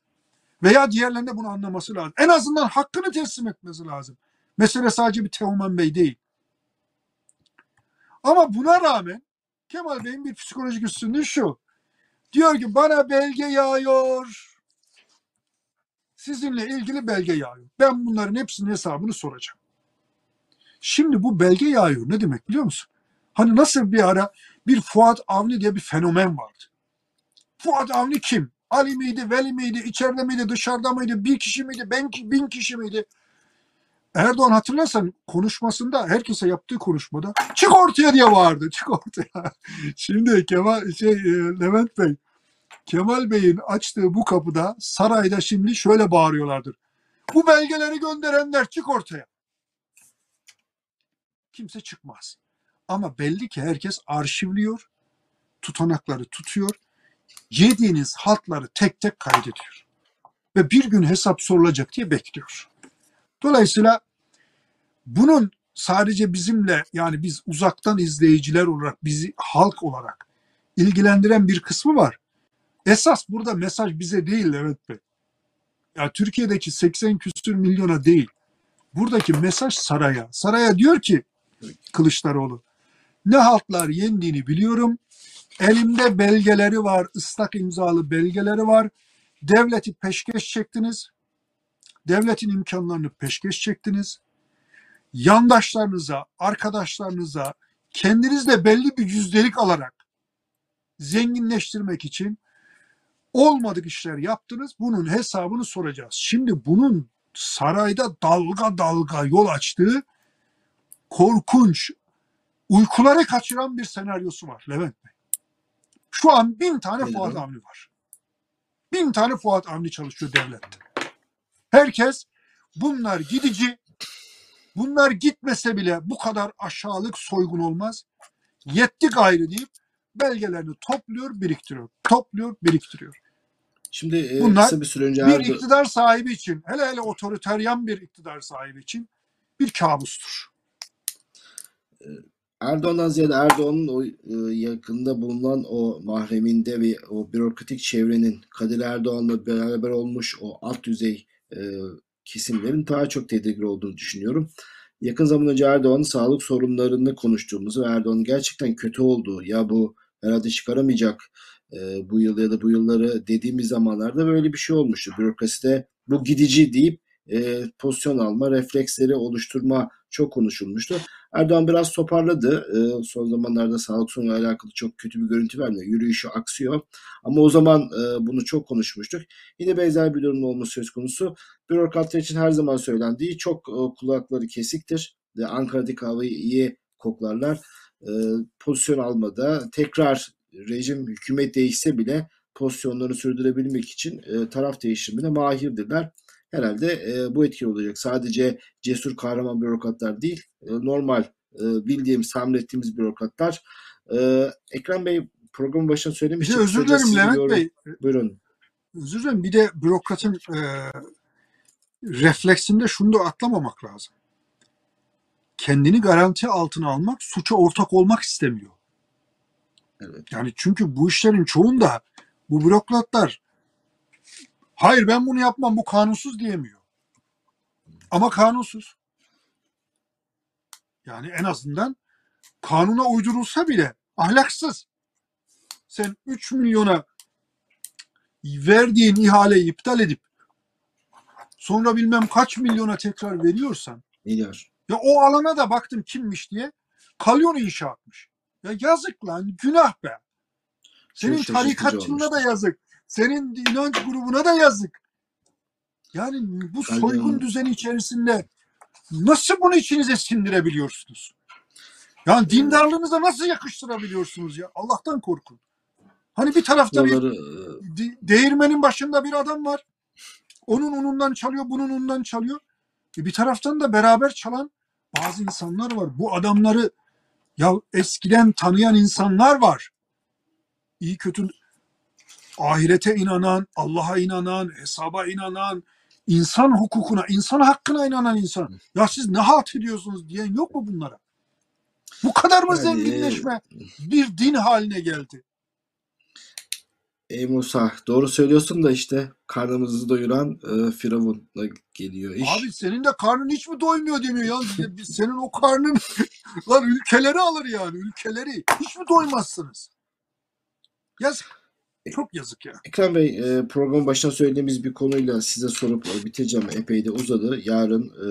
S2: Veya diğerlerinin de bunu anlaması lazım. En azından hakkını teslim etmesi lazım. Mesele sadece bir Teoman Bey değil. Ama buna rağmen Kemal Bey'in bir psikolojik üstünlüğü şu. Diyor ki bana belge yağıyor. Sizinle ilgili belge yağıyor. Ben bunların hepsinin hesabını soracağım. Şimdi bu belge yağıyor. Ne demek biliyor musun? Hani nasıl bir ara bir Fuat Avni diye bir fenomen vardı. Fuat Avni kim? Ali miydi, Veli miydi, içeride miydi, dışarıda mıydı, bir kişi miydi, ben, bin kişi miydi? Erdoğan hatırlarsan konuşmasında herkese yaptığı konuşmada çık ortaya diye bağırdı. Çık ortaya. (laughs) Şimdi Kemal şey e, Levent Bey Kemal Bey'in açtığı bu kapıda sarayda şimdi şöyle bağırıyorlardır. Bu belgeleri gönderenler çık ortaya. Kimse çıkmaz. Ama belli ki herkes arşivliyor, tutanakları tutuyor, yediğiniz haltları tek tek kaydediyor. Ve bir gün hesap sorulacak diye bekliyor. Dolayısıyla bunun sadece bizimle yani biz uzaktan izleyiciler olarak bizi halk olarak ilgilendiren bir kısmı var. Esas burada mesaj bize değil Levent Bey. Ya Türkiye'deki 80 küsür milyona değil. Buradaki mesaj saraya. Saraya diyor ki Kılıçdaroğlu ne haltlar yendiğini biliyorum. Elimde belgeleri var, ıslak imzalı belgeleri var. Devleti peşkeş çektiniz. Devletin imkanlarını peşkeş çektiniz. Yandaşlarınıza, arkadaşlarınıza kendinizde belli bir yüzdelik alarak zenginleştirmek için olmadık işler yaptınız. Bunun hesabını soracağız. Şimdi bunun sarayda dalga dalga yol açtığı korkunç, uykuları kaçıran bir senaryosu var Levent Bey. Şu an bin tane
S1: Nedir
S2: Fuat? Avni var. Bin tane Fuat Avni çalışıyor devlette. Herkes bunlar gidici, bunlar gitmese bile bu kadar aşağılık soygun olmaz. Yetti gayrı deyip belgelerini topluyor, biriktiriyor. Topluyor, biriktiriyor.
S1: Şimdi e,
S2: Bunlar
S1: kısa bir süre önce
S2: Bir iktidar sahibi için, hele hele otoriteryan bir iktidar sahibi için bir kabustur.
S1: Erdoğan'dan ziyade Erdoğan'ın o e, yakında bulunan o mahreminde ve o bürokratik çevrenin Kadir Erdoğan'la beraber olmuş o alt düzey e, kesimlerin daha çok tedirgin olduğunu düşünüyorum. Yakın zaman önce Erdoğan'ın sağlık sorunlarını konuştuğumuzu ve Erdoğan'ın gerçekten kötü olduğu ya bu herhalde çıkaramayacak e, bu yıl ya da bu yılları dediğimiz zamanlarda böyle bir şey olmuştu. Bürokraside bu gidici deyip pozisyon alma, refleksleri oluşturma çok konuşulmuştu. Erdoğan biraz toparladı. E, son zamanlarda sağlık sorunuyla alakalı çok kötü bir görüntü vermiyor. Yürüyüşü aksıyor. Ama o zaman e, bunu çok konuşmuştuk. Yine benzer bir durum olması söz konusu. Bürokratlar için her zaman söylendiği çok e, kulakları kesiktir. E, Ankara'daki havayı iyi koklarlar. E, pozisyon almada tekrar rejim hükümet değişse bile pozisyonlarını sürdürebilmek için taraf değiştirmede mahirdirler. Herhalde e, bu etkili olacak. Sadece cesur kahraman bürokratlar değil, e, normal e, bildiğimiz, tahmin ettiğimiz bürokratlar. E, Ekrem Bey programın başında söylemiştik.
S2: özür dilerim Levent
S1: yorum-
S2: Bey.
S1: Buyurun.
S2: Özür dilerim. Bir de bürokratın e, refleksinde şunu da atlamamak lazım. Kendini garanti altına almak, suça ortak olmak istemiyor.
S1: Evet.
S2: Yani çünkü bu işlerin çoğunda bu bürokratlar hayır ben bunu yapmam bu kanunsuz diyemiyor. Ama kanunsuz. Yani en azından kanuna uydurulsa bile ahlaksız. Sen 3 milyona verdiğin ihaleyi iptal edip sonra bilmem kaç milyona tekrar veriyorsan
S1: Milyar.
S2: ya o alana da baktım kimmiş diye kalyon inşaatmış. Ya yazık lan günah be. Senin tarikatçılığına da yazık. Senin inanç grubuna da yazık. Yani bu soygun düzeni içerisinde nasıl bunu içinize sindirebiliyorsunuz? Yani dindarlığınıza nasıl yakıştırabiliyorsunuz ya? Allah'tan korkun. Hani bir tarafta bir değirmenin başında bir adam var. Onun unundan çalıyor, bunun unundan çalıyor. E bir taraftan da beraber çalan bazı insanlar var. Bu adamları ya eskiden tanıyan insanlar var. İyi kötü ahirete inanan, Allah'a inanan, hesaba inanan, insan hukukuna, insan hakkına inanan insan. Ya siz ne halt ediyorsunuz diyen yok mu bunlara? Bu kadar mı
S1: Yani,
S2: zenginleşme bir din haline geldi?
S1: Ey Musa doğru söylüyorsun da işte karnımızı doyuran e, Firavun'la geliyor iş.
S2: Abi senin de karnın hiç mi doymuyor demiyor ya. Senin o karnın (laughs) lan ülkeleri alır yani ülkeleri. Hiç mi doymazsınız? Yazık. Çok yazık ya.
S1: Ekrem Bey e, programın başına söylediğimiz bir konuyla size sorup bitireceğim. Epey de uzadı. Yarın e,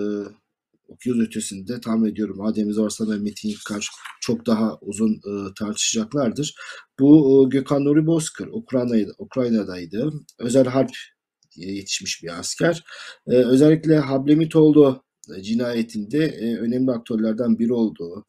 S1: okyanus ötesinde tahmin ediyorum Adem Arslan ve Metin Yıkar çok daha uzun e, tartışacaklardır. Bu e, Gökhan Nuri Bozkır Ukrayna'ydı, Ukrayna'daydı. Özel harp yetişmiş bir asker. E, özellikle Hablemitoğlu cinayetinde e, önemli aktörlerden biri olduğu,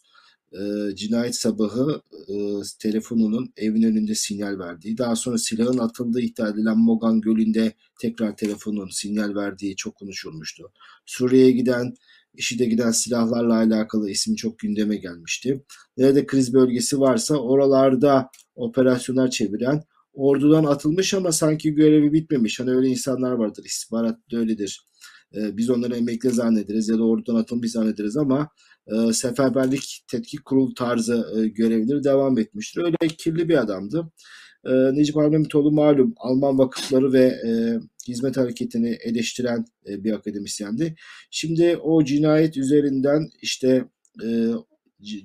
S1: e, cinayet sabahı e, telefonunun evin önünde sinyal verdiği, daha sonra silahın atıldığı iddia edilen Mogan Gölü'nde tekrar telefonun sinyal verdiği çok konuşulmuştu. Suriye'ye giden, IŞİD'e giden silahlarla alakalı ismi çok gündeme gelmişti. Nerede kriz bölgesi varsa oralarda operasyonlar çeviren, ordudan atılmış ama sanki görevi bitmemiş. Hani öyle insanlar vardır, istihbarat da öyledir. E, biz onları emekli zannederiz ya da ordudan atılmış zannederiz ama e, seferberlik tetkik kurulu tarzı e, görevleri devam etmiştir. Öyle kirli bir adamdı. E, Necip Hablemitoğlu malum Alman vakıfları ve e, hizmet hareketini eleştiren e, bir akademisyendi. Şimdi o cinayet üzerinden işte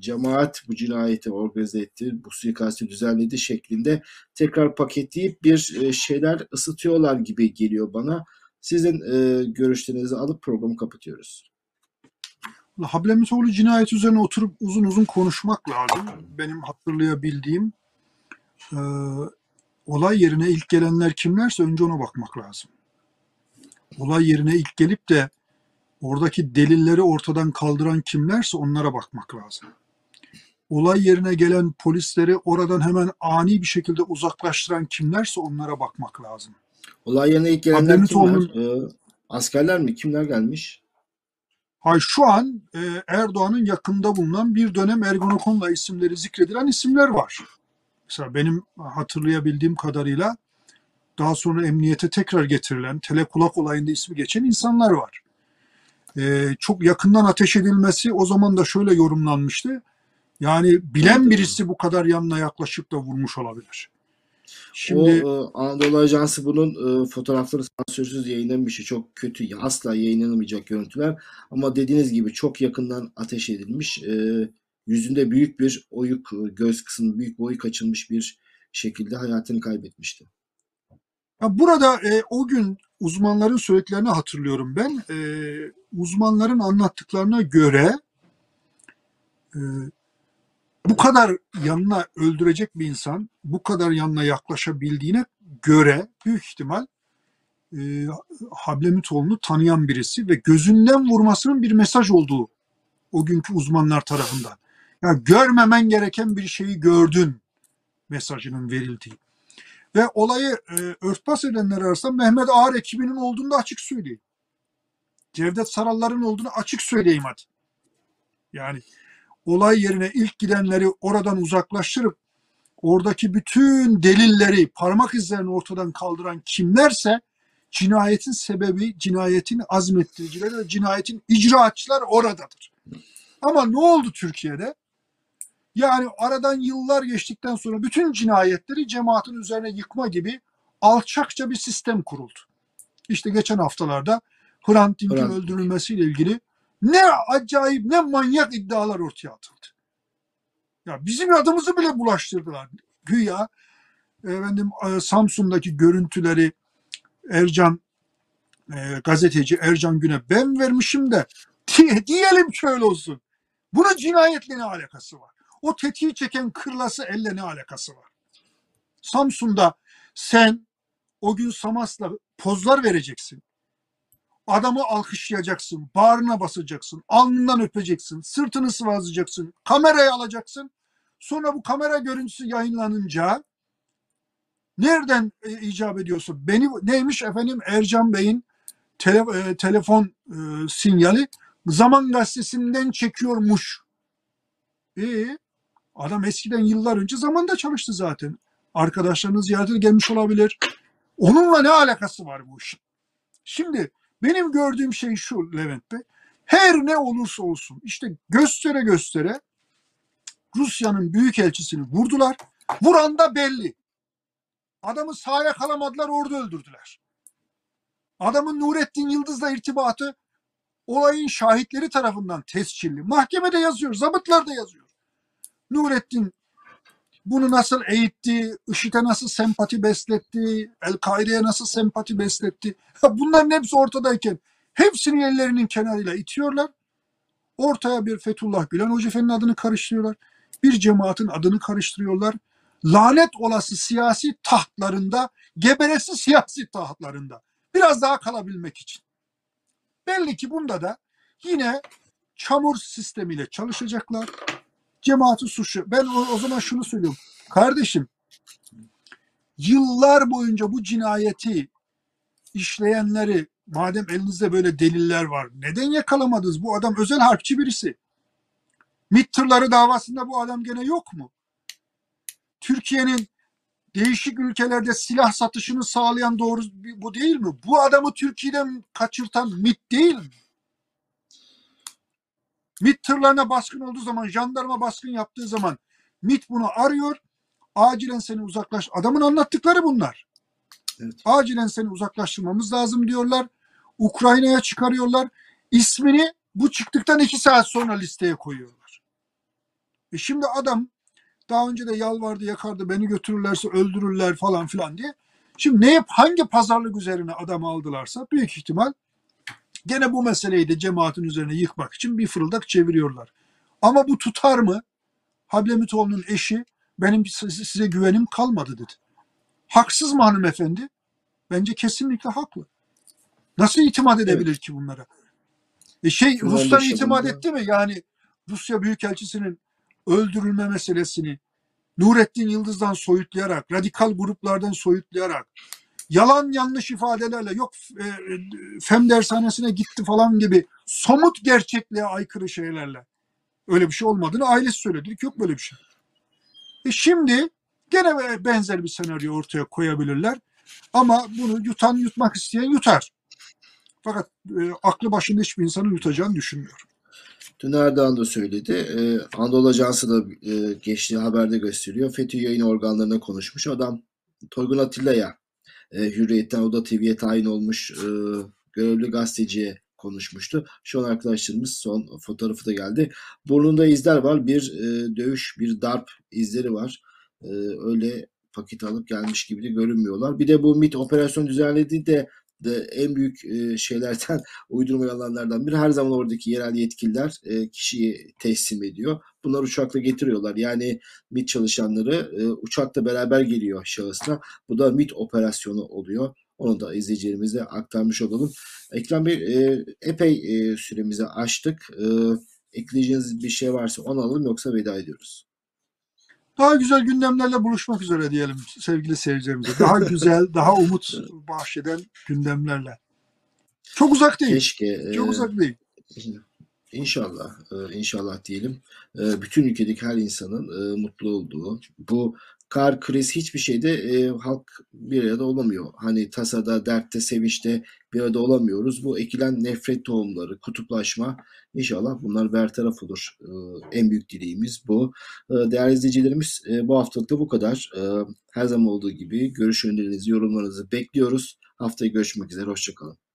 S1: cemaat bu cinayeti organize etti, bu suikasti düzenledi şeklinde tekrar paketleyip bir şeyler ısıtıyorlar gibi geliyor bana. Sizin görüşlerinizi alıp programı kapatıyoruz.
S2: Hablemitoğlu cinayet üzerine oturup uzun uzun konuşmak lazım. Benim hatırlayabildiğim e, olay yerine ilk gelenler kimlerse önce ona bakmak lazım. Olay yerine ilk gelip de oradaki delilleri ortadan kaldıran kimlerse onlara bakmak lazım. Olay yerine gelen polisleri oradan hemen ani bir şekilde uzaklaştıran kimlerse onlara bakmak lazım.
S1: Olay yerine ilk gelenler
S2: Hablemitoğlu'nun-
S1: kimler? Ee, askerler mi? Kimler gelmiş?
S2: Hay şu an e, Erdoğan'ın yakında bulunan bir dönem Ergonokon'la isimleri zikredilen isimler var. Mesela benim hatırlayabildiğim kadarıyla daha sonra emniyete tekrar getirilen telekulak olayında ismi geçen insanlar var. E, çok yakından ateş edilmesi o zaman da şöyle yorumlanmıştı. Yani bilen birisi bu kadar yanına yaklaşıp da vurmuş olabilir. Şimdi
S1: O e, Anadolu Ajansı bunun e, fotoğrafları sansürsüz yayınlamışı çok kötü, asla yayınlanamayacak görüntüler. Ama dediğiniz gibi çok yakından ateş edilmiş. E, yüzünde büyük bir oyuk, göz kısmı büyük bir oyuk açılmış bir şekilde hayatını kaybetmişti.
S2: Ya burada e, o gün uzmanların söylediklerini hatırlıyorum ben. E, uzmanların anlattıklarına göre e, bu kadar yanına öldürecek bir insan, bu kadar yanına yaklaşabildiğine göre büyük ihtimal e, Hablemitoğlu'nu tanıyan birisi ve gözünden vurmasının bir mesaj olduğu o günkü uzmanlar tarafından. Ya görmemen gereken bir şeyi gördün mesajının verildiği. Ve olayı e, örtbas edenler arasında Mehmet Ağar ekibinin olduğunu da açık söyleyeyim. Cevdet Saralların olduğunu açık söyleyeyim hadi. Yani olay yerine ilk gidenleri oradan uzaklaştırıp oradaki bütün delilleri, parmak izlerini ortadan kaldıran kimlerse cinayetin sebebi, cinayetin azmettiricileri ve cinayetin icraatçılar oradadır. Ama ne oldu Türkiye'de? Yani aradan yıllar geçtikten sonra bütün cinayetleri cemaatin üzerine yıkma gibi alçakça bir sistem kuruldu. İşte geçen haftalarda Hrant Dink'in öldürülmesiyle ilgili ne acayip ne manyak iddialar ortaya atıldı. Ya bizim adımızı bile bulaştırdılar. Güya efendim e, Samsun'daki görüntüleri Ercan e, gazeteci Ercan Gün'e ben vermişim de (laughs) diye, diyelim şöyle olsun. Bunun cinayetle ne alakası var? O tetiği çeken kırlası elle ne alakası var? Samsun'da sen o gün Samas'la pozlar vereceksin. Adamı alkışlayacaksın, bağrına basacaksın, alnından öpeceksin, sırtını sıvazlayacaksın, kamerayı alacaksın. Sonra bu kamera görüntüsü yayınlanınca nereden e, icap ediyorsa beni neymiş efendim Ercan Bey'in tele, e, telefon e, sinyali Zaman Gazetesi'nden çekiyormuş. E adam eskiden yıllar önce zamanda çalıştı zaten. Arkadaşlarını ziyarete gelmiş olabilir. Onunla ne alakası var bu işin? Şimdi benim gördüğüm şey şu Levent Bey. Her ne olursa olsun işte göstere göstere Rusya'nın büyükelçisini vurdular. Vuran da belli. Adamı sağ yakalamadılar orada öldürdüler. Adamın Nurettin Yıldız'la irtibatı olayın şahitleri tarafından tescilli. Mahkemede yazıyor, zabıtlarda yazıyor. Nurettin bunu nasıl eğitti, IŞİD'e nasıl sempati besletti, El-Kaide'ye nasıl sempati besletti. Bunların hepsi ortadayken hepsini ellerinin kenarıyla itiyorlar. Ortaya bir Fethullah Gülen Hoca Efendi'nin adını karıştırıyorlar. Bir cemaatin adını karıştırıyorlar. Lanet olası siyasi tahtlarında, geberesi siyasi tahtlarında. Biraz daha kalabilmek için. Belli ki bunda da yine çamur sistemiyle çalışacaklar. Cemaati suçlu. Ben o, o zaman şunu söylüyorum. Kardeşim yıllar boyunca bu cinayeti işleyenleri madem elinizde böyle deliller var neden yakalamadınız? Bu adam özel harpçi birisi. MİT tırları davasında bu adam gene yok mu? Türkiye'nin değişik ülkelerde silah satışını sağlayan doğru bu değil mi? Bu adamı Türkiye'den kaçırtan MİT değil mi? MİT tırlarına baskın olduğu zaman, jandarma baskın yaptığı zaman MİT bunu arıyor. Acilen seni uzaklaş. Adamın anlattıkları bunlar.
S1: Evet.
S2: Acilen seni uzaklaştırmamız lazım diyorlar. Ukrayna'ya çıkarıyorlar. İsmini bu çıktıktan iki saat sonra listeye koyuyorlar. E şimdi adam daha önce de yalvardı yakardı beni götürürlerse öldürürler falan filan diye. Şimdi ne yap hangi pazarlık üzerine adam aldılarsa büyük ihtimal gene bu meseleyi de cemaatin üzerine yıkmak için bir fırıldak çeviriyorlar. Ama bu tutar mı? Hablemitoğlu'nun eşi benim size güvenim kalmadı dedi. Haksız mı hanımefendi? Bence kesinlikle haklı. Nasıl itimat edebilir ki bunlara? E şey
S1: Güvenlik
S2: Ruslar itimat
S1: şeklinde.
S2: etti mi? Yani Rusya Büyükelçisi'nin öldürülme meselesini Nurettin Yıldız'dan soyutlayarak, radikal gruplardan soyutlayarak, yalan yanlış ifadelerle yok e, e, FEM dershanesine gitti falan gibi somut gerçekliğe aykırı şeylerle öyle bir şey olmadığını ailesi söyledi. Yok böyle bir şey. E şimdi gene benzer bir senaryo ortaya koyabilirler. Ama bunu yutan yutmak isteyen yutar. Fakat e, aklı başında hiçbir insanın yutacağını düşünmüyorum.
S1: Dün Erdoğan da söyledi. Ee, Anadolu Ajansı da e, geçtiği haberde gösteriyor. FETÖ yayın organlarına konuşmuş. Adam Toygun Atilla'ya e, Hürriyet'ten Oda TV'ye tayin olmuş e, görevli gazeteciye konuşmuştu. Şu an arkadaşlarımız son fotoğrafı da geldi. Burnunda izler var. Bir e, dövüş, bir darp izleri var. E, öyle paket alıp gelmiş gibi de görünmüyorlar. Bir de bu MIT operasyon düzenlediği de, de en büyük e, şeylerden (laughs) uydurma yalanlardan biri her zaman oradaki yerel yetkililer e, kişiyi teslim ediyor. Bunlar uçakla getiriyorlar. Yani MIT çalışanları e, uçakla beraber geliyor şahısla. Bu da MIT operasyonu oluyor. Onu da izleyicilerimize aktarmış olalım. Ekrem Bey e, epey e, süremizi aştık. E, ekleyeceğiniz bir şey varsa onu alalım yoksa veda ediyoruz.
S2: Daha güzel gündemlerle buluşmak üzere diyelim sevgili seyircilerimize. Daha (laughs) güzel, daha umut bahşeden gündemlerle. Çok uzak değil.
S1: Keşke. e,
S2: Çok uzak değil.
S1: İnşallah, e, inşallah diyelim. E, bütün ülkedeki her insanın e, mutlu olduğu, bu kar, kriz hiçbir şeyde e, halk bir arada olamıyor. Hani tasada, dertte, sevinçte bir arada olamıyoruz. Bu ekilen nefret tohumları, kutuplaşma inşallah bunlar bertaraf olur. E, en büyük dileğimiz bu. E, değerli izleyicilerimiz e, bu haftalık da bu kadar. E, her zaman olduğu gibi görüş önerilerinizi, yorumlarınızı bekliyoruz. Haftaya görüşmek üzere, hoşçakalın.